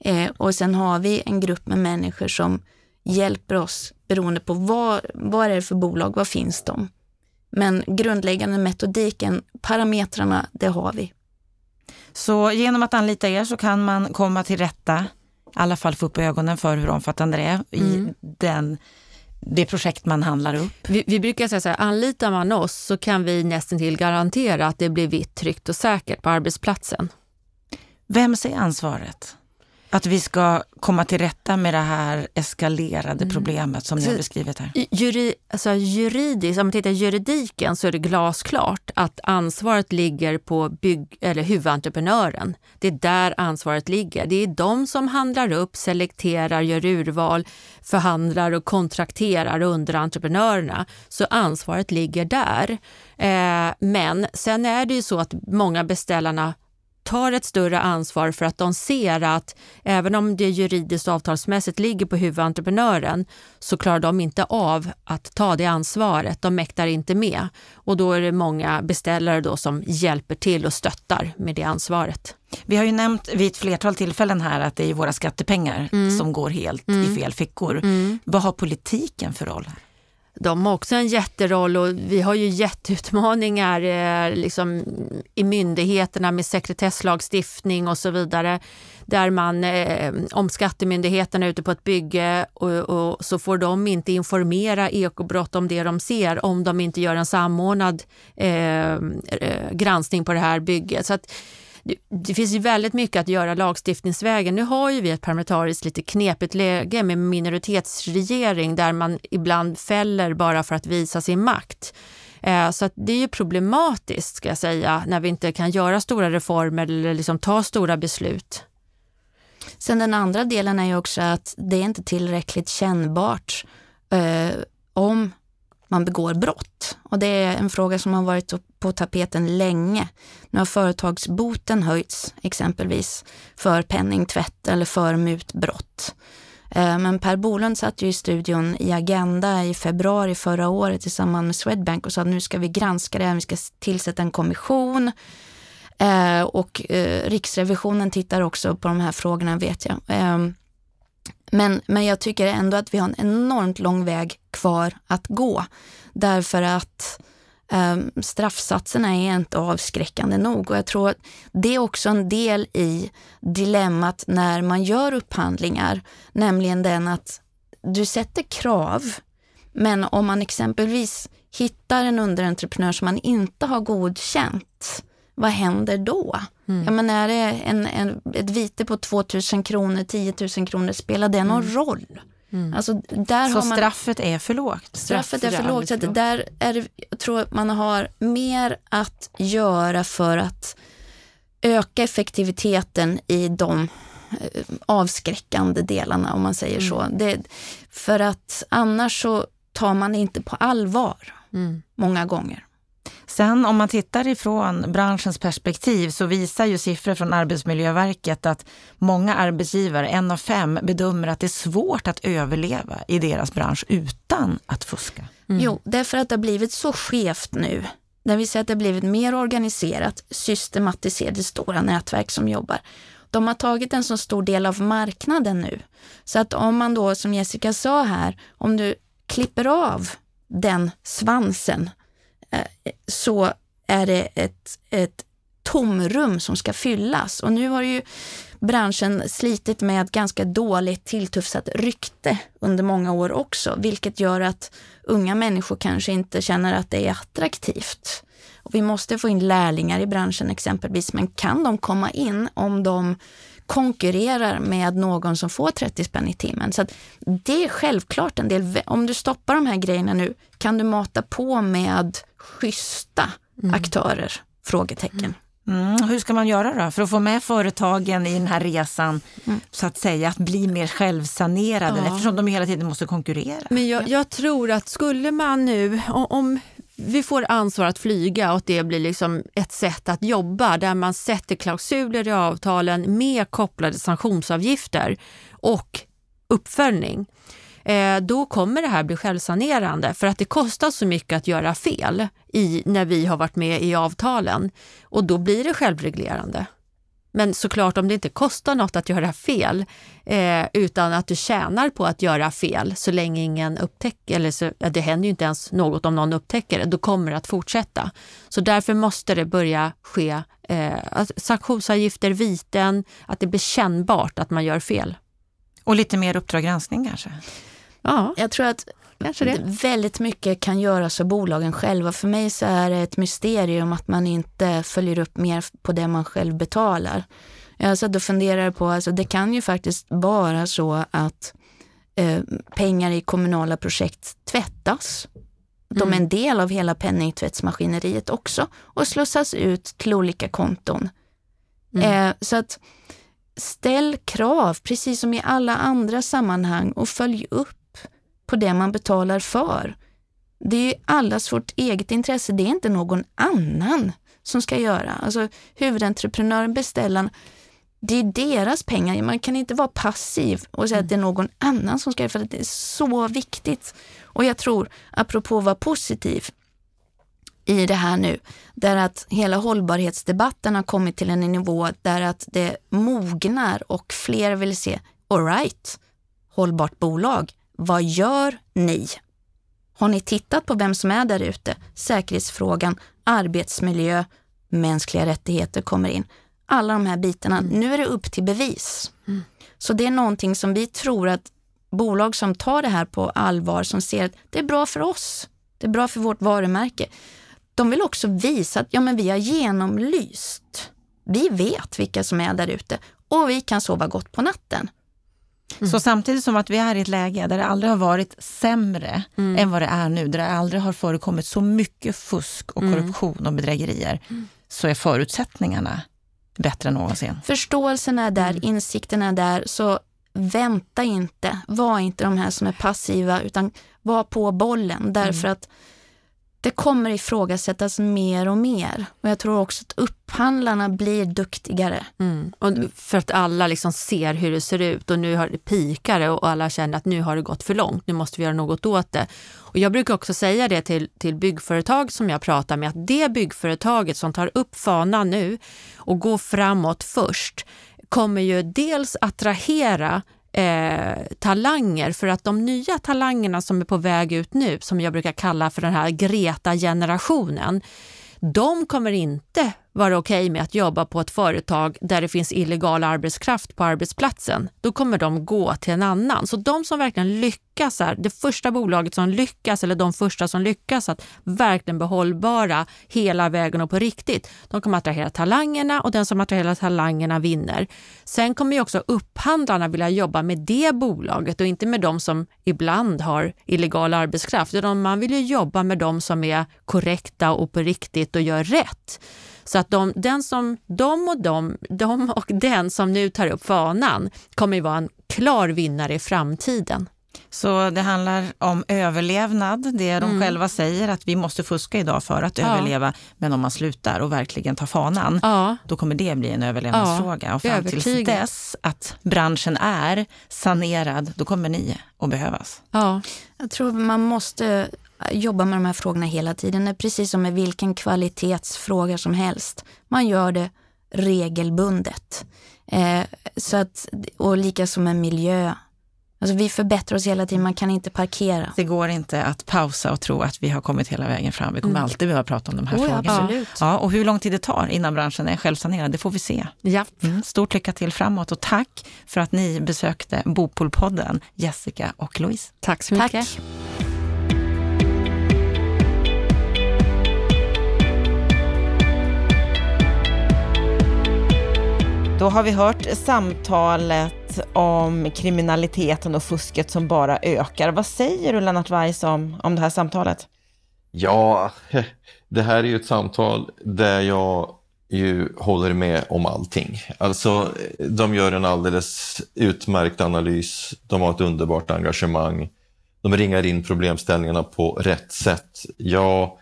Eh, och sen har vi en grupp med människor som hjälper oss beroende på vad, vad är det för bolag, vad finns de? Men grundläggande metodiken, parametrarna, det har vi. Så genom att anlita er så kan man komma till rätta i alla fall få upp ögonen för hur omfattande det är mm. i den, det projekt man handlar upp. Vi, vi brukar säga så här, anlitar man oss så kan vi nästan till garantera att det blir vitt, tryggt och säkert på arbetsplatsen. Vems är ansvaret? Att vi ska komma till rätta med det här eskalerade mm. problemet som ni har beskrivit här? Juri, alltså juridiskt, om man tittar juridiken så är det glasklart att ansvaret ligger på bygg, eller huvudentreprenören. Det är där ansvaret ligger. Det är de som handlar upp, selekterar, gör urval, förhandlar och kontrakterar underentreprenörerna. Så ansvaret ligger där. Eh, men sen är det ju så att många beställarna tar ett större ansvar för att de ser att även om det juridiskt och avtalsmässigt ligger på huvudentreprenören så klarar de inte av att ta det ansvaret. De mäktar inte med och då är det många beställare då som hjälper till och stöttar med det ansvaret. Vi har ju nämnt vid ett flertal tillfällen här att det är våra skattepengar mm. som går helt mm. i fel fickor. Mm. Vad har politiken för roll? De har också en jätteroll och vi har ju jätteutmaningar eh, liksom, i myndigheterna med sekretesslagstiftning och så vidare. Där man, eh, om skattemyndigheterna är ute på ett bygge och, och, så får de inte informera ekobrott om det de ser om de inte gör en samordnad eh, eh granskning på det här bygget. Så att, det finns ju väldigt mycket att göra lagstiftningsvägen. Nu har ju vi ett parlamentariskt lite knepigt läge med minoritetsregering där man ibland fäller bara för att visa sin makt. Eh, så så det är ju problematiskt ska jag säga när vi inte kan göra stora reformer eller liksom ta stora beslut. Sen den andra delen är ju också att det är inte tillräckligt kännbart eh, om man begår brott. Och det är en fråga som har varit på tapeten länge. Nu har företagsboten höjts exempelvis för penningtvätt eller för mutbrott. Eh, men Per Bolund satt ju i studion i Agenda i februari förra året i samband med Swedbank och sa att nu ska vi granska det här, vi ska tillsätta en kommission. Eh, och eh, Riksrevisionen tittar också på de här frågorna vet jag. Ehm, men, men jag tycker ändå att vi har en enormt lång väg kvar att gå. Därför att um, straffsatserna är inte avskräckande nog och jag tror att det är också en del i dilemmat när man gör upphandlingar, nämligen den att du sätter krav, men om man exempelvis hittar en underentreprenör som man inte har godkänt, vad händer då? Mm. Ja, men är det en, en, ett vite på 2000 kronor, 10 000 kronor, spelar det någon mm. roll? Mm. Alltså, där så har man, straffet är för lågt? Straffet är för lågt. Så där är det, jag tror att man har mer att göra för att öka effektiviteten i de eh, avskräckande delarna om man säger mm. så. Det, för att annars så tar man det inte på allvar mm. många gånger. Sen om man tittar ifrån branschens perspektiv så visar ju siffror från Arbetsmiljöverket att många arbetsgivare, en av fem, bedömer att det är svårt att överleva i deras bransch utan att fuska. Mm. Jo, därför att det har blivit så skevt nu. När vi ser att det har blivit mer organiserat, systematiserade stora nätverk som jobbar. De har tagit en så stor del av marknaden nu. Så att om man då, som Jessica sa här, om du klipper av den svansen så är det ett, ett tomrum som ska fyllas. Och nu har ju branschen slitit med ett ganska dåligt tilltufsat rykte under många år också, vilket gör att unga människor kanske inte känner att det är attraktivt. Och vi måste få in lärlingar i branschen exempelvis, men kan de komma in om de konkurrerar med någon som får 30 spänn i timmen. Så det är självklart en del, om du stoppar de här grejerna nu, kan du mata på med schyssta mm. aktörer? Frågetecken. Mm, hur ska man göra då för att få med företagen i den här resan, mm. så att säga, att bli mer självsanerade ja. eftersom de hela tiden måste konkurrera? Men jag, jag, tror att skulle man nu, om vi får ansvar att flyga och det blir liksom ett sätt att jobba där man sätter klausuler i avtalen med kopplade sanktionsavgifter och uppföljning Eh, då kommer det här bli självsanerande för att det kostar så mycket att göra fel i, när vi har varit med i avtalen och då blir det självreglerande. Men såklart om det inte kostar något att göra fel eh, utan att du tjänar på att göra fel så länge ingen upptäcker, eller så, det händer ju inte ens något om någon upptäcker det, då kommer det att fortsätta. Så därför måste det börja ske eh, sanktionsavgifter, viten, att det blir kännbart att man gör fel. Och lite mer Uppdrag granskning kanske? Ja. Jag tror att. Väldigt mycket kan göras av bolagen själva. För mig så är det ett mysterium att man inte följer upp mer på det man själv betalar. Jag satt och funderade på, alltså det kan ju faktiskt vara så att eh, pengar i kommunala projekt tvättas. De är en mm. del av hela penningtvättsmaskineriet också och slussas ut till olika konton. Mm. Eh, så att ställ krav, precis som i alla andra sammanhang och följ upp på det man betalar för. Det är ju allas vårt eget intresse, det är inte någon annan som ska göra. Alltså huvudentreprenören, beställaren, det är deras pengar. Man kan inte vara passiv och säga att det är någon annan som ska göra för det är så viktigt. Och jag tror, apropå att vara positiv i det här nu, där att hela hållbarhetsdebatten har kommit till en nivå där att det mognar och fler vill se, alright, hållbart bolag, vad gör ni? Har ni tittat på vem som är där ute? Säkerhetsfrågan, arbetsmiljö, mänskliga rättigheter kommer in. Alla de här bitarna. Mm. Nu är det upp till bevis. Mm. Så det är någonting som vi tror att bolag som tar det här på allvar, som ser att det är bra för oss, det är bra för vårt varumärke. De vill också visa att ja, men vi har genomlyst. Vi vet vilka som är där ute och vi kan sova gott på natten. Mm. Så samtidigt som att vi är i ett läge där det aldrig har varit sämre mm. än vad det är nu, där det aldrig har förekommit så mycket fusk och mm. korruption och bedrägerier, mm. så är förutsättningarna bättre än någonsin. Förståelsen är där, insikten är där, så vänta inte. Var inte de här som är passiva, utan var på bollen. Därför att det kommer ifrågasättas mer och mer. Och jag tror också att upphandlarna blir duktigare. Mm. Och för att alla liksom ser hur det ser ut och nu har det pikare och alla känner att nu har det gått för långt, nu måste vi göra något åt det. Och jag brukar också säga det till, till byggföretag som jag pratar med, att det byggföretaget som tar upp fanan nu och går framåt först kommer ju dels attrahera eh, talanger för att de nya talangerna som är på väg ut nu, som jag brukar kalla för den här Greta-generationen, de kommer inte vara okej okay med att jobba på ett företag där det finns illegal arbetskraft på arbetsplatsen. Då kommer de gå till en annan. Så de som verkligen lyckas, här, det första bolaget som lyckas eller de första som lyckas att verkligen bli hållbara hela vägen och på riktigt, de kommer attrahera talangerna och den som attraherar talangerna vinner. Sen kommer ju också upphandlarna vilja jobba med det bolaget och inte med de som ibland har illegal arbetskraft. Man vill ju jobba med de som är korrekta och på riktigt och gör rätt. Så att de, den som, de, och de, de och den som nu tar upp fanan kommer ju vara en klar vinnare i framtiden. Så det handlar om överlevnad, det de mm. själva säger att vi måste fuska idag för att ja. överleva. Men om man slutar och verkligen tar fanan, ja. då kommer det bli en överlevnadsfråga. Ja. Och fram tills dess att branschen är sanerad, då kommer ni att behövas. Ja. Jag tror man måste jobba med de här frågorna hela tiden. Det är precis som med vilken kvalitetsfråga som helst. Man gör det regelbundet. Eh, så att, och lika som med miljö. Alltså vi förbättrar oss hela tiden, man kan inte parkera. Det går inte att pausa och tro att vi har kommit hela vägen fram. Vi kommer mm. alltid behöva prata om de här oh, frågorna. Ja, absolut. Ja, och hur lång tid det tar innan branschen är självsanerad, det får vi se. Ja. Mm, stort lycka till framåt och tack för att ni besökte Bopolpodden, Jessica och Louise. Tack så mycket. Tack. Då har vi hört samtalet om kriminaliteten och fusket som bara ökar. Vad säger du Lennart Weiss om, om det här samtalet? Ja, det här är ju ett samtal där jag ju håller med om allting. Alltså, de gör en alldeles utmärkt analys. De har ett underbart engagemang. De ringar in problemställningarna på rätt sätt. Jag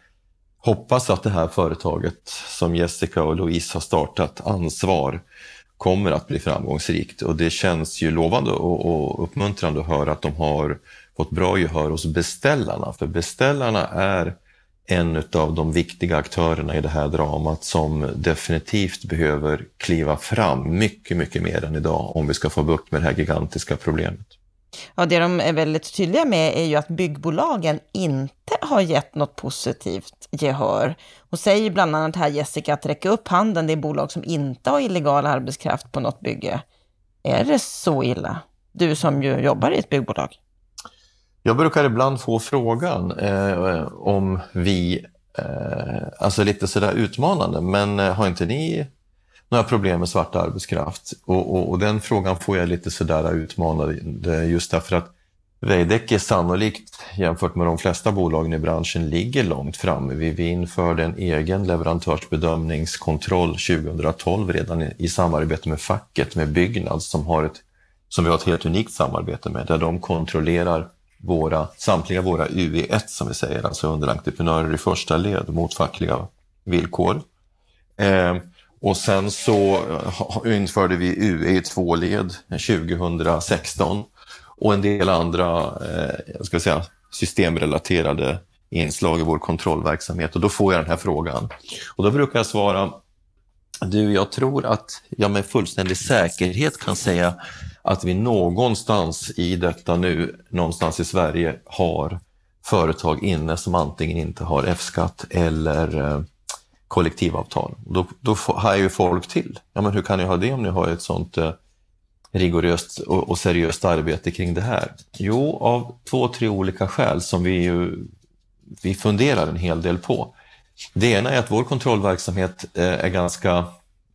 hoppas att det här företaget som Jessica och Louise har startat, Ansvar, kommer att bli framgångsrikt och det känns ju lovande och, och uppmuntrande att höra att de har fått bra gehör hos beställarna. För beställarna är en av de viktiga aktörerna i det här dramat som definitivt behöver kliva fram mycket, mycket mer än idag om vi ska få bukt med det här gigantiska problemet. Ja, det de är väldigt tydliga med är ju att byggbolagen inte har gett något positivt gehör. Och säger bland annat här Jessica att räcka upp handen, det är bolag som inte har illegal arbetskraft på något bygge. Är det så illa? Du som ju jobbar i ett byggbolag. Jag brukar ibland få frågan eh, om vi, eh, alltså lite sådär utmanande, men eh, har inte ni några problem med svart arbetskraft? Och, och, och, den frågan får jag lite sådär utmanande just därför att Veidekke sannolikt jämfört med de flesta bolagen i branschen ligger långt framme. Vi, införde en egen leverantörsbedömningskontroll 2012 redan i, i samarbete med facket, med Byggnads som, har ett, som vi har ett helt unikt samarbete med, där de kontrollerar våra, samtliga våra UE1 som vi säger, alltså underentreprenörer i första led mot fackliga villkor. Eh, och sen så eh, införde vi UE i två led 2016 och en del andra eh, jag ska säga, systemrelaterade inslag i vår kontrollverksamhet. Och då får jag den här frågan. Och då brukar jag svara, du, jag tror att jag med fullständig säkerhet kan säga att vi någonstans i detta nu, någonstans i Sverige, har företag inne som antingen inte har F-skatt eller eh, kollektivavtal. Då, då har ju folk till. Ja, men hur kan ni ha det om ni har ett sånt eh, rigoröst och, och, seriöst arbete kring det här? Jo, av två, tre olika skäl som vi, ju, vi funderar en hel del på. Det ena är att vår kontrollverksamhet eh, är ganska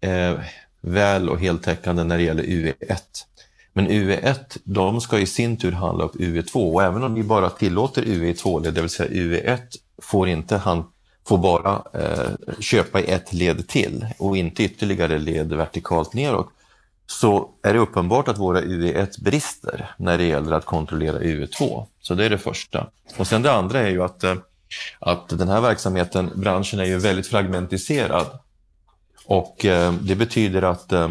eh, väl och heltäckande när det gäller UE1. Men UE1, de ska i sin tur handla upp UE2 och även om vi bara tillåter UE2, det vill säga UE1 får inte han får bara eh, köpa i ett led till och inte ytterligare led vertikalt neråt, så är det uppenbart att våra UE1 brister när det gäller att kontrollera UE2. Så det är det första. Och sen det andra är ju att, eh, att den här verksamheten, branschen är ju väldigt fragmentiserad. Och eh, det betyder att eh,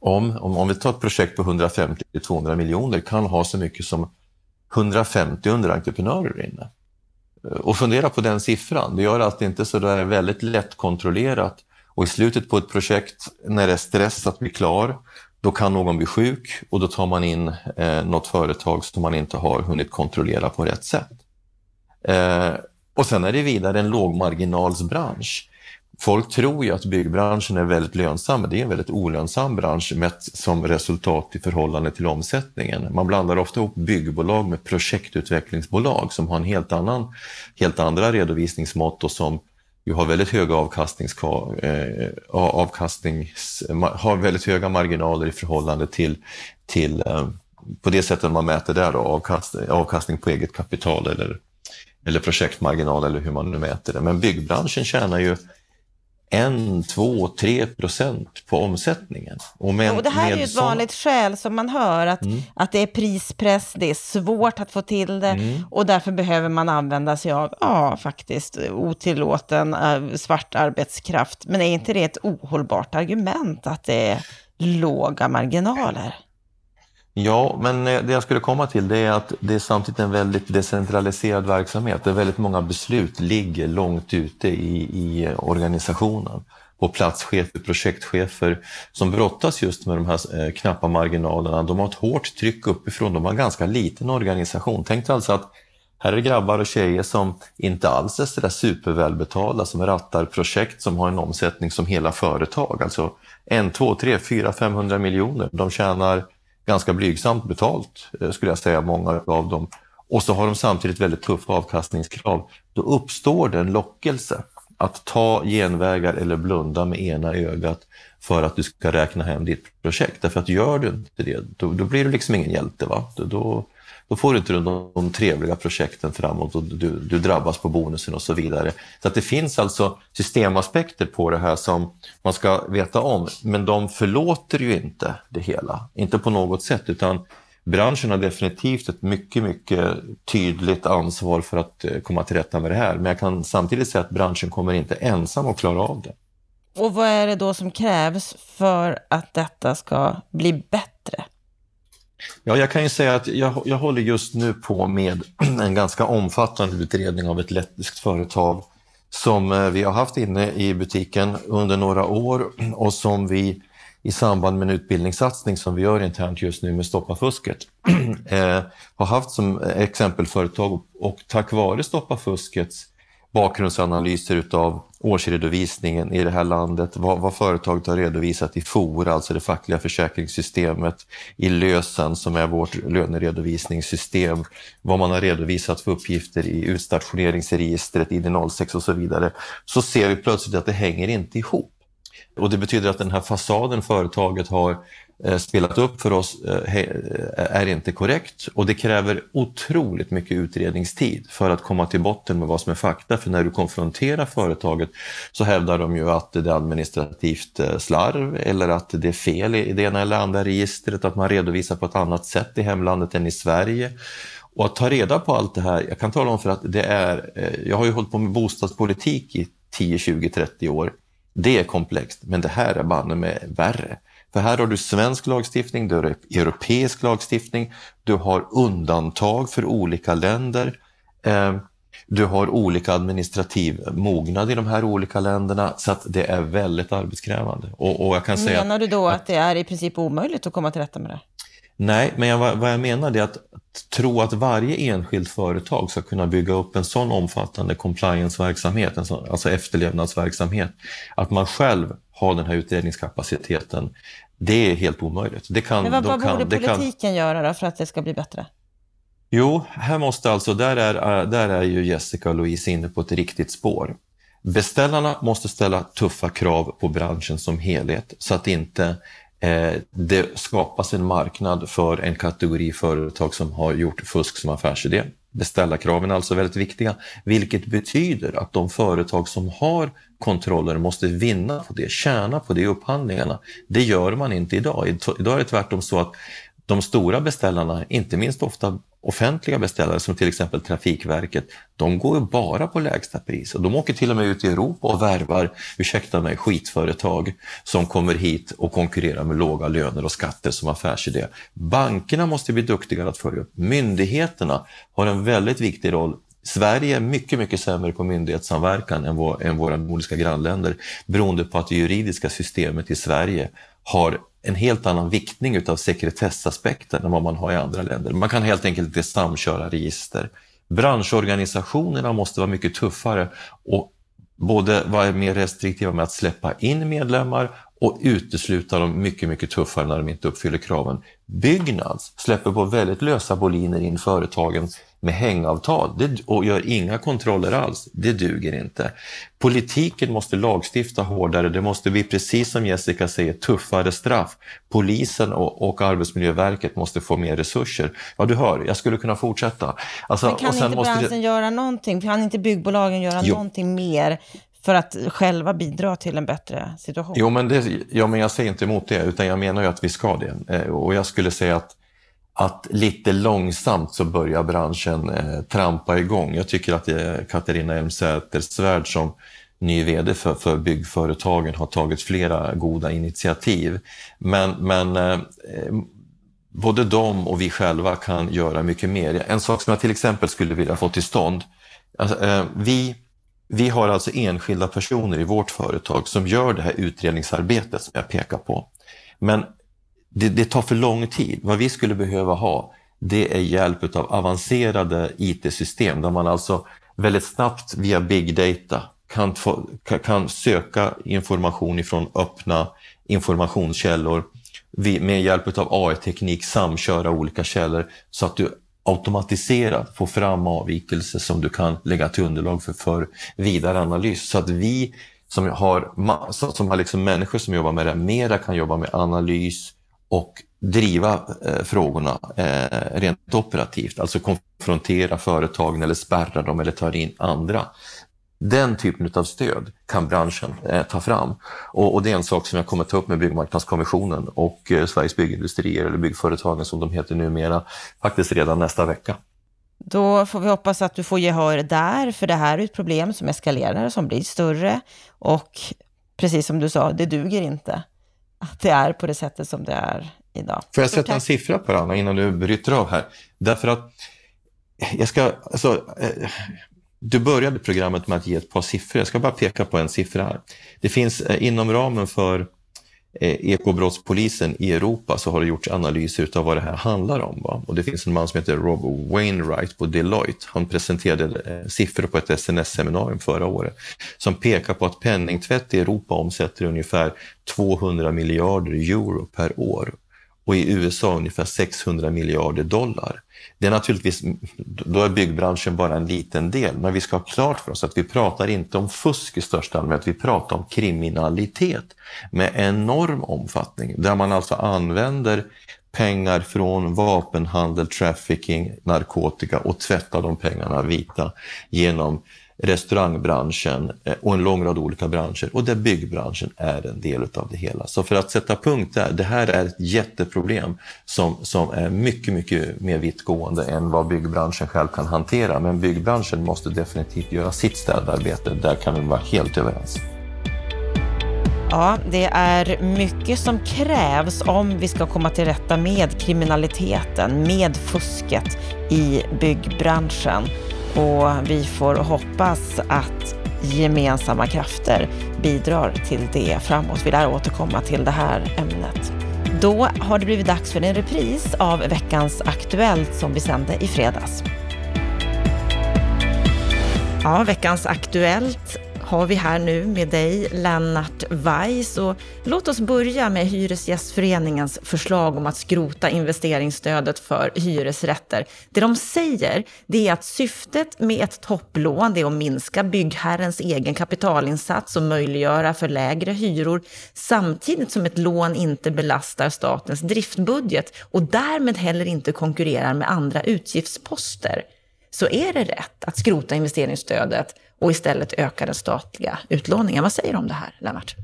om, om, om vi tar ett projekt på 150-200 miljoner kan ha så mycket som 150 underentreprenörer inne. Och fundera på den siffran. Det gör att det inte är så där väldigt lättkontrollerat. Och i slutet på ett projekt, när det är stress att bli klar, då kan någon bli sjuk och då tar man in eh, något företag som man inte har hunnit kontrollera på rätt sätt. Eh, och sen är det vidare en lågmarginalsbransch. Folk tror ju att byggbranschen är väldigt lönsam, men det är en väldigt olönsam bransch mätt som resultat i förhållande till omsättningen. Man blandar ofta ihop byggbolag med projektutvecklingsbolag som har en helt, annan, helt andra redovisningsmått och som ju har väldigt höga avkastnings, eh, avkastnings, har väldigt höga marginaler i förhållande till, till eh, på det sättet man mäter där då, avkast, avkastning på eget kapital eller, eller projektmarginal eller hur man nu mäter det. Men byggbranschen tjänar ju en, två, tre procent på omsättningen. Och, med, och det här är ju ett sån... vanligt skäl som man hör, att, mm. att det är prispress, det är svårt att få till det mm. och därför behöver man använda sig av, ja faktiskt, otillåten äh, svart arbetskraft. Men är inte det ett ohållbart argument att det är låga marginaler? Ja, men eh, det jag skulle komma till det är att det är samtidigt en väldigt decentraliserad verksamhet där väldigt många beslut ligger långt ute i, i eh, organisationen. på platschefer, projektchefer som brottas just med de här eh, knappa marginalerna. De har ett hårt tryck uppifrån, de har en ganska liten organisation. Tänk dig alltså att här är grabbar och tjejer som inte alls är sådär supervälbetalda, som rattar projekt som har en omsättning som hela företag. Alltså en, två, tre, fyra, 500 miljoner. De tjänar ganska blygsamt betalt, eh, skulle jag säga, många av dem. Och så har de samtidigt väldigt tuffa avkastningskrav. Då uppstår det en lockelse att ta genvägar eller blunda med ena ögat för att du ska räkna hem ditt projekt. Därför att gör du inte det, då, då blir du liksom ingen hjälte. Va? Då, då, då får du inte de, de trevliga projekten framåt och du, du drabbas på bonusen och så vidare. Så att det finns alltså systemaspekter på det här som man ska veta om, men de förlåter ju inte det hela, inte på något sätt, utan branschen har definitivt ett mycket, mycket tydligt ansvar för att eh, komma till rätta med det här. Men jag kan samtidigt säga att branschen kommer inte ensam att klara av det. Och vad är det då som krävs för att detta ska bli bättre? Ja, jag kan ju säga att jag, jag håller just nu på med en ganska omfattande utredning av ett lettiskt företag som eh, vi har haft inne i butiken under några år och som vi i samband med en utbildningssatsning som vi gör internt just nu med Stoppa fusket eh, har haft som exempelföretag och tack vare Stoppa fuskets bakgrundsanalyser utav årsredovisningen i det här landet, vad, vad, företaget har redovisat i FOR, alltså det fackliga försäkringssystemet, i LÖSEN som är vårt löneredovisningssystem, vad man har redovisat för uppgifter i utstationeringsregistret, ID06 och så vidare, så ser vi plötsligt att det hänger inte ihop. Och det betyder att den här fasaden företaget har Eh, spelat upp för oss eh, eh, är inte korrekt och det kräver otroligt mycket utredningstid för att komma till botten med vad som är fakta. För när du konfronterar företaget så hävdar de ju att det är administrativt slarv eller att det är fel i det ena eller andra registret, att man redovisar på ett annat sätt i hemlandet än i Sverige. Och att ta reda på allt det här, jag kan tala om för att det är, jag har ju hållit på med bostadspolitik i 10, 20, 30 år. Det är komplext, men det här är banne med värre. För här har du svensk lagstiftning, du har europeisk lagstiftning, du har undantag för olika länder. Eh, du har olika administrativ mognad i de här olika länderna så att det är väldigt arbetskrävande. Och, och jag kan Menar säga du då att, att det är i princip omöjligt att komma till rätta med det? Nej, men jag, vad jag menar är att, att tro att varje enskilt företag ska kunna bygga upp en sån omfattande compliance-verksamhet, alltså efterlevnadsverksamhet, att man själv har den här utredningskapaciteten, det är helt omöjligt. Det kan, men vad, vad kan, borde politiken kan... göra för att det ska bli bättre? Jo, här måste alltså, där är, där är ju Jessica och Louise inne på ett riktigt spår. Beställarna måste ställa tuffa krav på branschen som helhet så att inte Eh, det skapas en marknad för en kategori företag som har gjort fusk som affärsidé. Beställarkraven är alltså väldigt viktiga, vilket betyder att de företag som har kontroller måste vinna på det, tjäna på det i upphandlingarna. Det gör man inte idag. Idag är det tvärtom så att de stora beställarna, inte minst ofta offentliga beställare som till exempel Trafikverket, de går ju bara på lägsta pris och de åker till och med ut i Europa och värvar, ursäkta mig, skitföretag som kommer hit och konkurrerar med låga löner och skatter som affärsidé. Bankerna måste bli duktigare att följa upp. Myndigheterna har en väldigt viktig roll Sverige är mycket, mycket sämre på myndighetssamverkan än, vår, än våra nordiska grannländer beroende på att det juridiska systemet i Sverige har en helt annan viktning utav sekretessaspekten än vad man har i andra länder. Man kan helt enkelt inte samköra register. Branschorganisationerna måste vara mycket tuffare och både vara mer restriktiva med att släppa in medlemmar och utesluta dem mycket, mycket tuffare när de inte uppfyller kraven. Byggnads släpper på väldigt lösa boliner in företagen med hängavtal det, och gör inga kontroller alls. Det duger inte. Politiken måste lagstifta hårdare. Det måste bli, precis som Jessica säger, tuffare straff. Polisen och, och Arbetsmiljöverket måste få mer resurser. Ja, du hör, jag skulle kunna fortsätta. Alltså, Men kan inte branschen det... göra någonting? Kan inte byggbolagen göra jo. någonting mer för att själva bidra till en bättre situation? Jo, men, det, ja, men jag säger inte emot det, utan jag menar ju att vi ska det. Eh, och jag skulle säga att att lite långsamt så börjar branschen eh, trampa igång. Jag tycker att det är Katarina Elmsäter-Svärd som ny vd för, för byggföretagen har tagit flera goda initiativ. Men, men eh, både de och vi själva kan göra mycket mer. En sak som jag till exempel skulle vilja få till stånd. Alltså, eh, vi vi har alltså enskilda personer i vårt företag som gör det här utredningsarbetet som jag pekar på. Men det, det tar för lång tid. Vad vi skulle behöva ha, det är hjälp av avancerade IT-system där man alltså väldigt snabbt via big data kan, få, kan söka information ifrån öppna informationskällor med hjälp av AI-teknik samköra olika källor så att du automatiserat får fram avvikelser som du kan lägga till underlag för, för vidare analys. Så att vi som har, som har liksom människor som jobbar med det mera kan jobba med analys och driva eh, frågorna eh, rent operativt, alltså konfrontera företagen eller spärra dem eller ta in andra. Den typen av stöd kan branschen eh, ta fram och, och, det är en sak som jag kommer ta upp med Byggmarknadskommissionen och eh, Sveriges byggindustrier eller byggföretagen som de heter numera faktiskt redan nästa vecka. Då får vi hoppas att du får gehör där, för det här är ett problem som eskalerar, som blir större och precis som du sa, det duger inte att det är på det sättet som det är idag. Får jag sätta en siffra på det, Anna, innan du bryter av här? Därför att jag ska, alltså, eh, du började programmet med att ge ett par siffror. Jag ska bara peka på en siffra här. Det finns eh, inom ramen för Eh, ekobrottspolisen i Europa så har det gjorts analyser av vad det här handlar om. Va? Och det finns en man som heter Rob Wainwright på Deloitte. Han presenterade eh, siffror på ett SNS-seminarium förra året som pekar på att penningtvätt i Europa omsätter ungefär 200 miljarder euro per år och i USA ungefär 600 miljarder dollar. Det är naturligtvis, då är byggbranschen bara en liten del, men vi ska ha klart för oss att vi pratar inte om fusk i största allmänhet, vi pratar om kriminalitet med enorm omfattning, där man alltså använder pengar från vapenhandel, trafficking, narkotika och tvättar de pengarna vita genom restaurangbranschen eh, och en lång rad olika branscher och där byggbranschen är en del av det hela. Så för att sätta punkt där, det här är ett jätteproblem som, som är mycket, mycket mer vittgående än vad byggbranschen själv kan hantera. Men byggbranschen måste definitivt göra sitt städarbete, där kan vi vara helt överens. Ja, det är mycket som krävs om vi ska komma till rätta med kriminaliteten, med fusket i byggbranschen. Och vi får hoppas att gemensamma krafter bidrar till det framåt. Vi lär återkomma till det här ämnet. Då har det blivit dags för en repris av veckans Aktuellt som vi sände i fredags. Ja, veckans Aktuellt har vi här nu med dig, Lennart Weiss. Och låt oss börja med Hyresgästföreningens förslag om att skrota investeringsstödet för hyresrätter. Det de säger det är att syftet med ett topplån är att minska byggherrens egen kapitalinsats och möjliggöra för lägre hyror samtidigt som ett lån inte belastar statens driftbudget och därmed heller inte konkurrerar med andra utgiftsposter. Så är det rätt att skrota investeringsstödet och istället öka den statliga utlåningen. Vad säger du om det här, Lennart?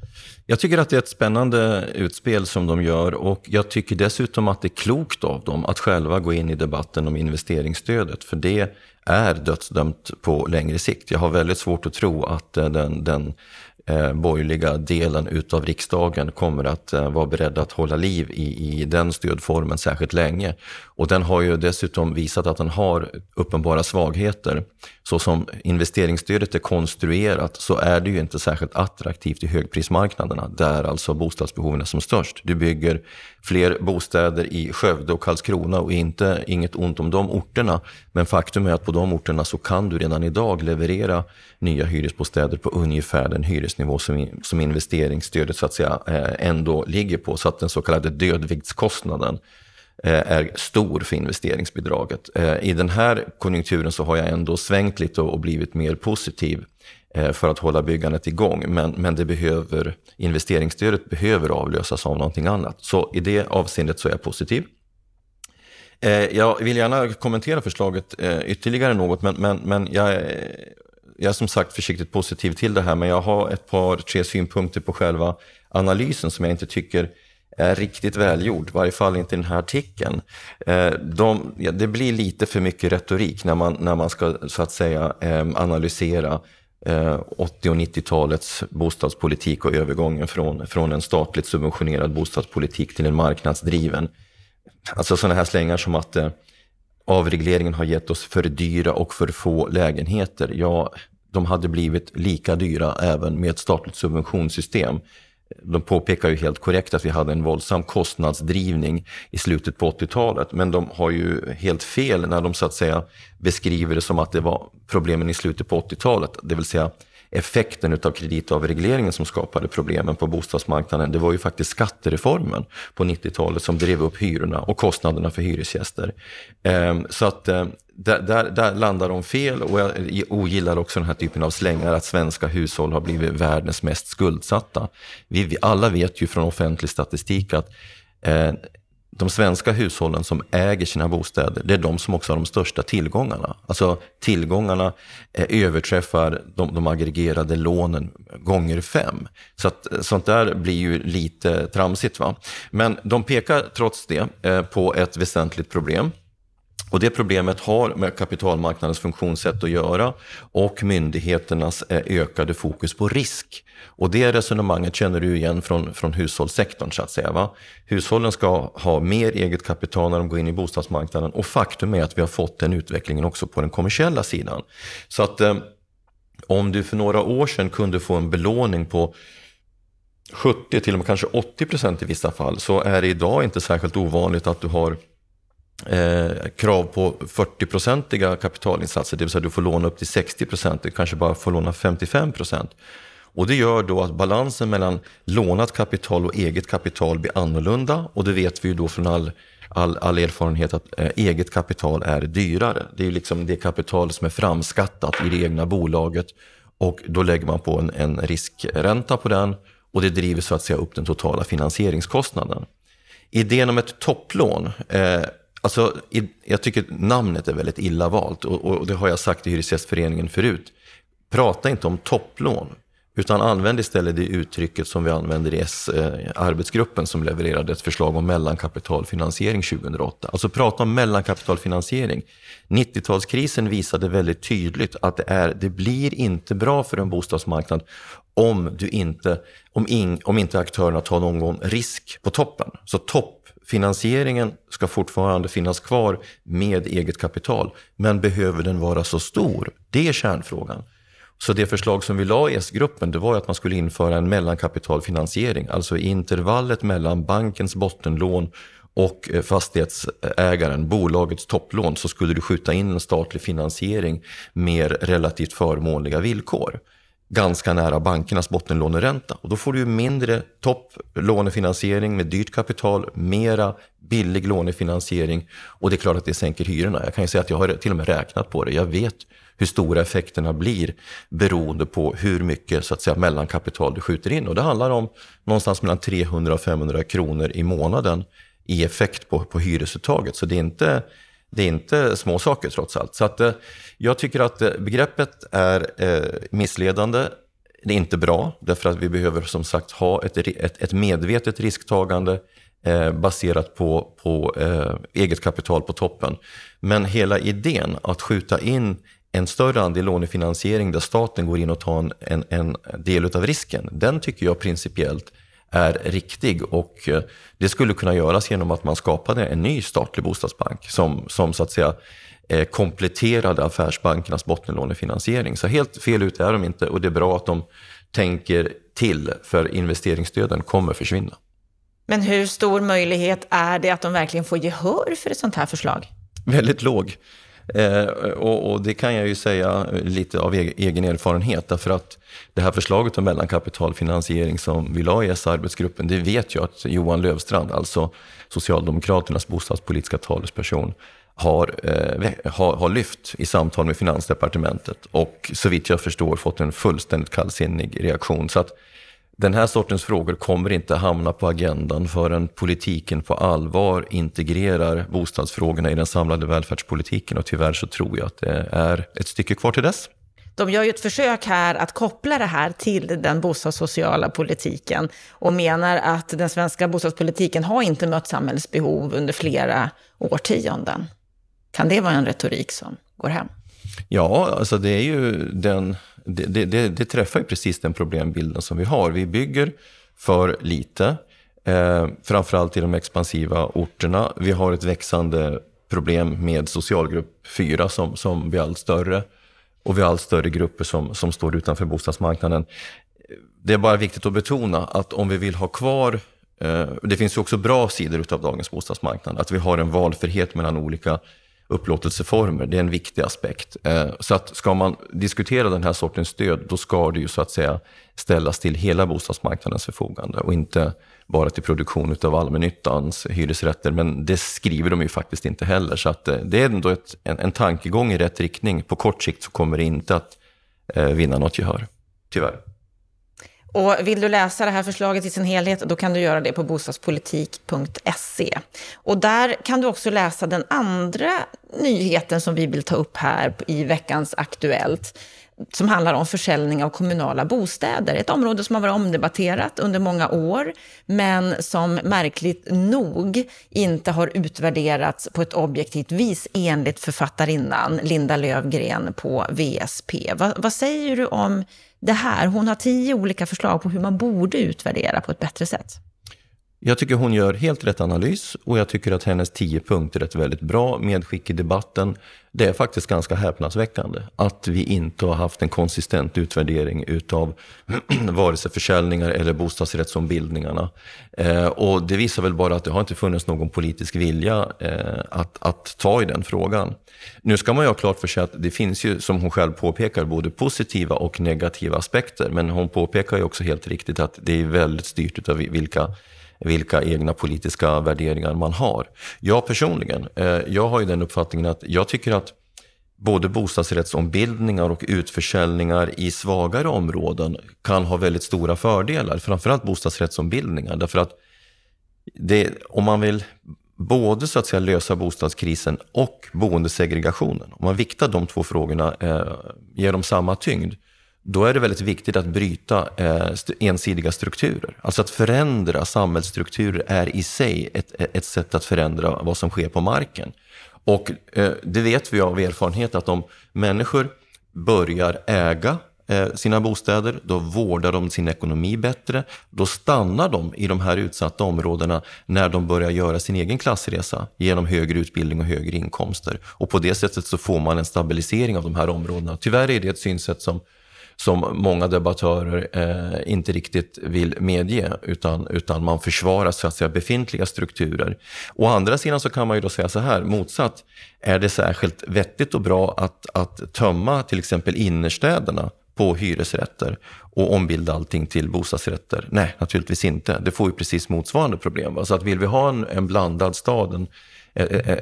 Jag tycker att det är ett spännande utspel som de gör och jag tycker dessutom att det är klokt av dem att själva gå in i debatten om investeringsstödet, för det är dödsdömt på längre sikt. Jag har väldigt svårt att tro att eh, den, den eh, borgerliga delen utav riksdagen kommer att eh, vara beredd att hålla liv i, i den stödformen särskilt länge. Och den har ju dessutom visat att den har uppenbara svagheter. Så som investeringsstödet är konstruerat så är det ju inte särskilt attraktivt i högprismarknaderna, där alltså bostadsbehoven är som störst. Du bygger fler bostäder i Skövde och Karlskrona och inte, inget ont om de orterna. Men faktum är att på de orterna så kan du redan idag leverera nya hyresbostäder på ungefär den hyresnivå som, som investeringsstödet så att säga eh, ändå ligger på. Så att den så kallade dödviktskostnaden Eh, är stor för investeringsbidraget. Eh, I den här konjunkturen så har jag ändå svängt lite och blivit mer positiv eh, för att hålla byggandet igång. Men, men det behöver, investeringsstödet behöver avlösas av någonting annat. Så i det avseendet så är jag positiv. Jag vill gärna kommentera förslaget ytterligare något, men, men, men jag, jag är som sagt försiktigt positiv till det här, men jag har ett par, tre synpunkter på själva analysen som jag inte tycker är riktigt välgjord, i varje fall inte i den här artikeln. Eh, de, ja, det blir lite för mycket retorik när man, när man ska så att säga ehm, analysera eh, 80 och 90-talets bostadspolitik och övergången från, från en statligt subventionerad bostadspolitik till en marknadsdriven. Alltså sådana här slängar som att eh, avregleringen har gett oss för dyra och för få lägenheter. Ja, de hade blivit lika dyra även med ett statligt subventionssystem. De påpekar ju helt korrekt att vi hade en våldsam kostnadsdrivning i slutet på 80-talet, men de har ju helt fel när de så att säga beskriver det som att det var problemen i slutet på 80-talet, det vill säga effekten av kreditavregleringen som skapade problemen på bostadsmarknaden, det var ju faktiskt skattereformen på 90-talet som drev upp hyrorna och kostnaderna för hyresgäster. Ehm, så att ehm, där, där, där landar de fel och jag ogillar också den här typen av slängar att svenska hushåll har blivit världens mest skuldsatta. Vi, vi alla vet ju från offentlig statistik att eh, de svenska hushållen som äger sina bostäder, det är de som också har de största tillgångarna. Alltså tillgångarna eh, överträffar de, de aggregerade lånen gånger fem. Så att, sånt där blir ju lite tramsigt. Va? Men de pekar trots det eh, på ett väsentligt problem. Och det problemet har med kapitalmarknadens funktionssätt att göra och myndigheternas eh, ökade fokus på risk. Och det resonemanget känner du igen från, från hushållssektorn så att säga. Va? Hushållen ska ha mer eget kapital när de går in i bostadsmarknaden och faktum är att vi har fått den utvecklingen också på den kommersiella sidan. Så att eh, om du för några år sedan kunde få en belåning på 70 till och med kanske 80 procent i vissa fall så är det idag inte särskilt ovanligt att du har eh, krav på 40-procentiga kapitalinsatser, det vill säga du får låna upp till 60 procent, du kanske bara får låna 55 procent. Och det gör då att balansen mellan lånat kapital och eget kapital blir annorlunda och det vet vi ju då från all, all, all erfarenhet att eh, eget kapital är dyrare. Det är liksom det kapital som är framskattat i det egna bolaget och då lägger man på en, en riskränta på den och det driver så att säga upp den totala finansieringskostnaden. Idén om ett topplån eh, Alltså, jag tycker namnet är väldigt illa valt och, och det har jag sagt i Hyresgästföreningen förut. Prata inte om topplån, utan använd istället det uttrycket som vi använder i S-arbetsgruppen eh, som levererade ett förslag om mellankapitalfinansiering 2008. Alltså prata om mellankapitalfinansiering. 90-talskrisen visade väldigt tydligt att det, är, det blir inte bra för en bostadsmarknad om, du inte, om, in, om inte aktörerna tar någon risk på toppen. Så topp finansieringen ska fortfarande finnas kvar med eget kapital, men behöver den vara så stor? Det är kärnfrågan. Så det förslag som vi la i S-gruppen det var att man skulle införa en mellankapitalfinansiering, alltså i intervallet mellan bankens bottenlån och eh, fastighetsägaren, bolagets topplån, så skulle du skjuta in en statlig finansiering med relativt förmånliga villkor ganska nära bankernas bottenlåneränta. Och då får du mindre topplånefinansiering med dyrt kapital, mera billig lånefinansiering och det är klart att det sänker hyrorna. Jag kan ju säga att jag har till och med räknat på det. Jag vet hur stora effekterna blir beroende på hur mycket så att säga, mellankapital du skjuter in. Och det handlar om någonstans mellan 300 och 500 kronor i månaden i effekt på, på hyresuttaget. Så det är inte det är inte små saker trots allt. Så att, eh, jag tycker att eh, begreppet är eh, missledande. Det är inte bra, därför att vi behöver som sagt ha ett, ett, ett medvetet risktagande eh, baserat på, på eh, eget kapital på toppen. Men hela idén att skjuta in en större andel lånefinansiering där staten går in och tar en, en, en del av risken, den tycker jag principiellt är riktig och eh, det skulle kunna göras genom att man skapade en ny statlig bostadsbank som, som så att säga eh, kompletterade affärsbankernas bottenlånefinansiering. Så helt fel ut är de inte och det är bra att de tänker till för investeringsstöden kommer försvinna. Men hur stor möjlighet är det att de verkligen får gehör för ett sånt här förslag? Väldigt låg. Eh, och, och, det kan jag ju säga lite av egen erfarenhet, därför att det här förslaget om mellankapitalfinansiering som vi la i S-arbetsgruppen, det vet jag att Johan Lövstrand, alltså Socialdemokraternas bostadspolitiska talesperson, har, eh, har, har, lyft i samtal med Finansdepartementet och så vitt jag förstår fått en fullständigt kallsinnig reaktion. Så att den här sortens frågor kommer inte hamna på agendan förrän politiken på allvar integrerar bostadsfrågorna i den samlade välfärdspolitiken och tyvärr så tror jag att det är ett stycke kvar till dess. De gör ju ett försök här att koppla det här till den bostadssociala politiken och menar att den svenska bostadspolitiken har inte mött samhällsbehov under flera årtionden. Kan det vara en retorik som går hem? Ja, alltså det är ju den det, det, det, träffar ju precis den problembilden som vi har. Vi bygger för lite, eh, framförallt i de expansiva orterna. Vi har ett växande problem med socialgrupp 4 som, som blir allt större. och vi har allt större grupper som, som står utanför bostadsmarknaden. Det är bara viktigt att betona att om vi vill ha kvar eh, det finns ju också bra sidor av dagens bostadsmarknad, att vi har en valfrihet mellan olika upplåtelseformer. Det är en viktig aspekt. Eh, så att ska man diskutera den här sortens stöd, då ska det ju så att säga ställas till hela bostadsmarknadens förfogande och inte bara till produktion av allmännyttans hyresrätter. Men det skriver de ju faktiskt inte heller. Så att eh, det är ändå ett, en, en tankegång i rätt riktning. På kort sikt så kommer det inte att eh, vinna något gehör, tyvärr. Och vill du läsa det här förslaget i sin helhet, då kan du göra det på bostadspolitik.se. Och där kan du också läsa den andra nyheten som vi vill ta upp här i veckans Aktuellt som handlar om försäljning av kommunala bostäder. Ett område som har varit omdebatterat under många år, men som märkligt nog inte har utvärderats på ett objektivt vis enligt författarinnan Linda Lövgren på VSP. Va, vad säger du om det här? Hon har tio olika förslag på hur man borde utvärdera på ett bättre sätt. Jag tycker hon gör helt rätt analys och jag tycker att hennes tio punkter är ett väldigt bra medskick i debatten. Det är faktiskt ganska häpnadsväckande att vi inte har haft en konsistent utvärdering utav vare sig försäljningar eller bostadsrättsombildningarna. Eh, och det visar väl bara att det har inte funnits någon politisk vilja eh, att, att ta i den frågan. Nu ska man ju ha klart för sig att det finns ju, som hon själv påpekar, både positiva och negativa aspekter. Men hon påpekar ju också helt riktigt att det är väldigt styrt utav vilka vilka egna politiska värderingar man har. Jag personligen, eh, jag har ju den uppfattningen att jag tycker att både bostadsrättsombildningar och utförsäljningar i svagare områden kan ha väldigt stora fördelar. Framförallt bostadsrättsombildningar. Därför att det, om man vill både så att säga lösa bostadskrisen och boendesegregationen, om man viktar de två frågorna, eh, ger dem samma tyngd, då är det väldigt viktigt att bryta eh, ensidiga strukturer. Alltså att förändra samhällsstrukturer är i sig ett, ett sätt att förändra vad som sker på marken. Och eh, det vet vi av erfarenhet att om människor börjar äga eh, sina bostäder, då vårdar de sin ekonomi bättre. Då stannar de i de här utsatta områdena när de börjar göra sin egen klassresa genom högre utbildning och högre inkomster. Och på det sättet så får man en stabilisering av de här områdena. Tyvärr är det ett synsätt som som många debattörer eh, inte riktigt vill medge, utan, utan man försvarar så att säga, befintliga strukturer. Å andra sidan så kan man ju då säga så här, motsatt, är det särskilt vettigt och bra att, att tömma till exempel innerstäderna på hyresrätter och ombilda allting till bostadsrätter? Nej, naturligtvis inte. Det får ju precis motsvarande problem. Va? Så att vill vi ha en, en blandad stad, en,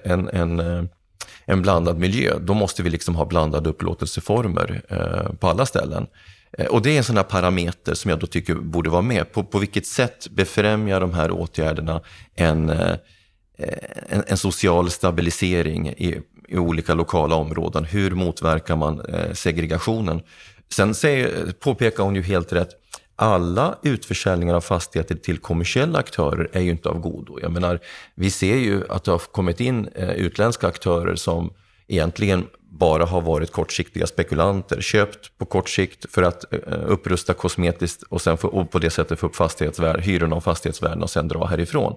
en, en, eh, en blandad miljö, då måste vi liksom ha blandade upplåtelseformer eh, på alla ställen. Eh, och det är en sån här parameter som jag då tycker borde vara med. På, på vilket sätt befrämjar de här åtgärderna en, eh, en, en, social stabilisering i, i, olika lokala områden? Hur motverkar man eh, segregationen? Sen säger, påpekar hon ju helt rätt, alla utförsäljningar av fastigheter till kommersiella aktörer är ju inte av godo. Jag menar, vi ser ju att det har kommit in eh, utländska aktörer som egentligen bara har varit kortsiktiga spekulanter, köpt på kort sikt för att eh, eh, upprusta kosmetiskt och, sen få, och på det sättet få upp hyrorna och fastighetsvärdena och sen dra härifrån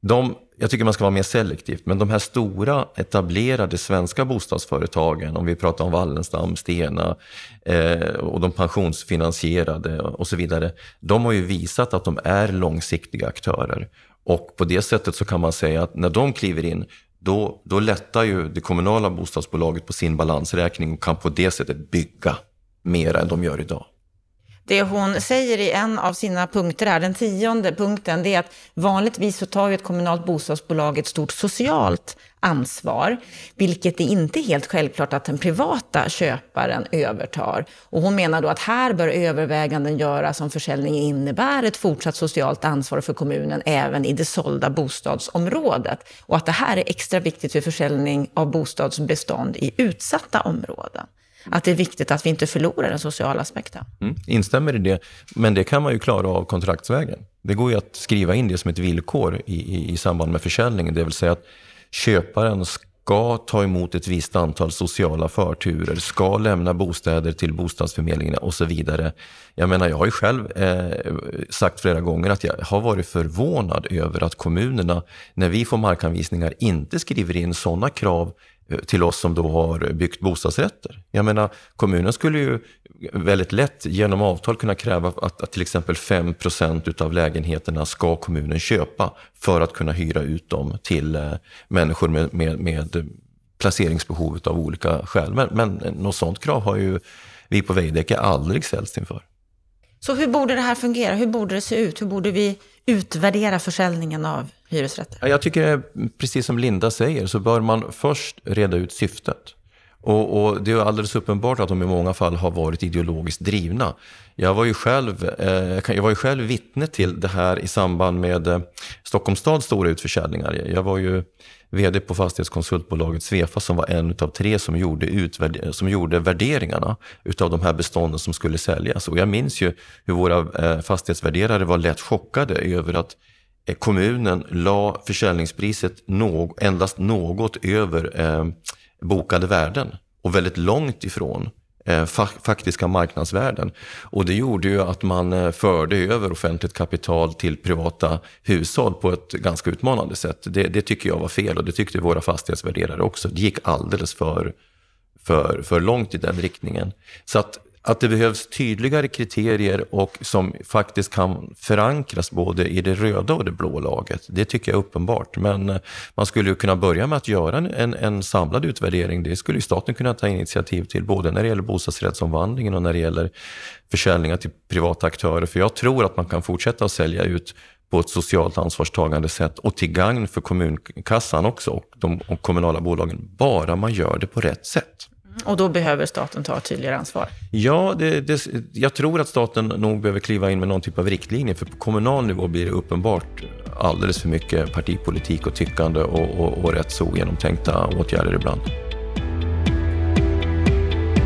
de, jag tycker man ska vara mer selektiv, men de här stora etablerade svenska bostadsföretagen, om vi pratar om Wallenstam, Stena eh, och de pensionsfinansierade och så vidare, de har ju visat att de är långsiktiga aktörer. Och på det sättet så kan man säga att när de kliver in, då, då lättar ju det kommunala bostadsbolaget på sin balansräkning och kan på det sättet bygga mer än de gör idag. Det hon säger i en av sina punkter här, den tionde punkten, det är att vanligtvis så tar ju ett kommunalt bostadsbolag ett stort socialt ansvar, vilket det inte är helt självklart att den privata köparen övertar. Och hon menar då att här bör överväganden göras om försäljningen innebär ett fortsatt socialt ansvar för kommunen även i det sålda bostadsområdet. Och att det här är extra viktigt för försäljning av bostadsbestånd i utsatta områden att det är viktigt att vi inte förlorar den sociala aspekten. Mm, instämmer i det, men det kan man ju klara av kontraktsvägen. Det går ju att skriva in det som ett villkor i, i, i samband med försäljningen, det vill säga att köparen ska ta emot ett visst antal sociala förturer, ska lämna bostäder till bostadsförmedlingen och så vidare. Jag menar, jag har ju själv eh, sagt flera gånger att jag har varit förvånad över att kommunerna, när vi får markanvisningar, inte skriver in sådana krav Eh, till oss som då har byggt bostadsrätter. Jag menar, kommunen skulle ju väldigt lätt genom avtal kunna kräva att, att till exempel 5% utav lägenheterna ska kommunen köpa för att kunna hyra ut dem till eh, människor med, med, med placeringsbehov av olika skäl. Men, men något sådant krav har ju vi på Veidekke aldrig ställts inför. Så hur borde det här fungera? Hur borde det se ut? Hur borde vi utvärdera försäljningen av hyresrätter? Jag tycker, precis som Linda säger, så bör man först reda ut syftet. Och, och, det är alldeles uppenbart att de i många fall har varit ideologiskt drivna. Jag var ju själv, eh, jag var ju själv vittne till det här i samband med eh, Stockholms stads stora utförsäljningar. Jag var ju vd på fastighetskonsultbolaget Svefa som var en av tre som gjorde, som gjorde värderingarna utav de här bestånden som skulle säljas. Och jag minns ju hur våra eh, fastighetsvärderare var lätt chockade över att Eh, kommunen la försäljningspriset no endast något över eh, bokade värden och väldigt långt ifrån eh, faktiska marknadsvärden. Och det gjorde ju att man eh, förde över offentligt kapital till privata hushåll på ett ganska utmanande sätt. Det, det tycker jag var fel och det tyckte våra fastighetsvärderare också. Det gick alldeles för, för, för långt i den riktningen. Så att att det behövs tydligare kriterier och som faktiskt kan förankras både i det röda och det blå laget. Det tycker jag är uppenbart. Men eh, man skulle ju kunna börja med att göra en, en samlad utvärdering. Det skulle ju staten kunna ta initiativ till, både när det gäller bostadsrättsomvandlingen och när det gäller försäljningar till privata aktörer. För jag tror att man kan fortsätta att sälja ut på ett socialt ansvarstagande sätt och till gagn för kommunkassan också och de och kommunala bolagen, bara man gör det på rätt sätt. Och då behöver staten ta ett tydligare ansvar? Ja, det, det, jag tror att staten nog behöver kliva in med någon typ av riktlinje. För på kommunal nivå blir det uppenbart alldeles för mycket partipolitik och tyckande och, och, och rätt så ogenomtänkta åtgärder ibland.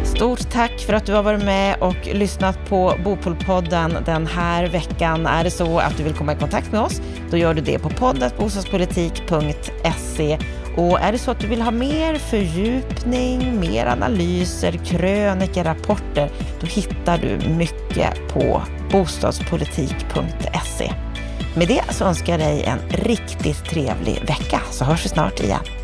Stort tack för att du har varit med och lyssnat på Bopolpodden den här veckan. Är det så att du vill komma i kontakt med oss, då gör du det på poddatbostadspolitik.se och är det så att du vill ha mer fördjupning, mer analyser, krönikor, rapporter, då hittar du mycket på bostadspolitik.se. Med det så önskar jag dig en riktigt trevlig vecka så hörs vi snart igen.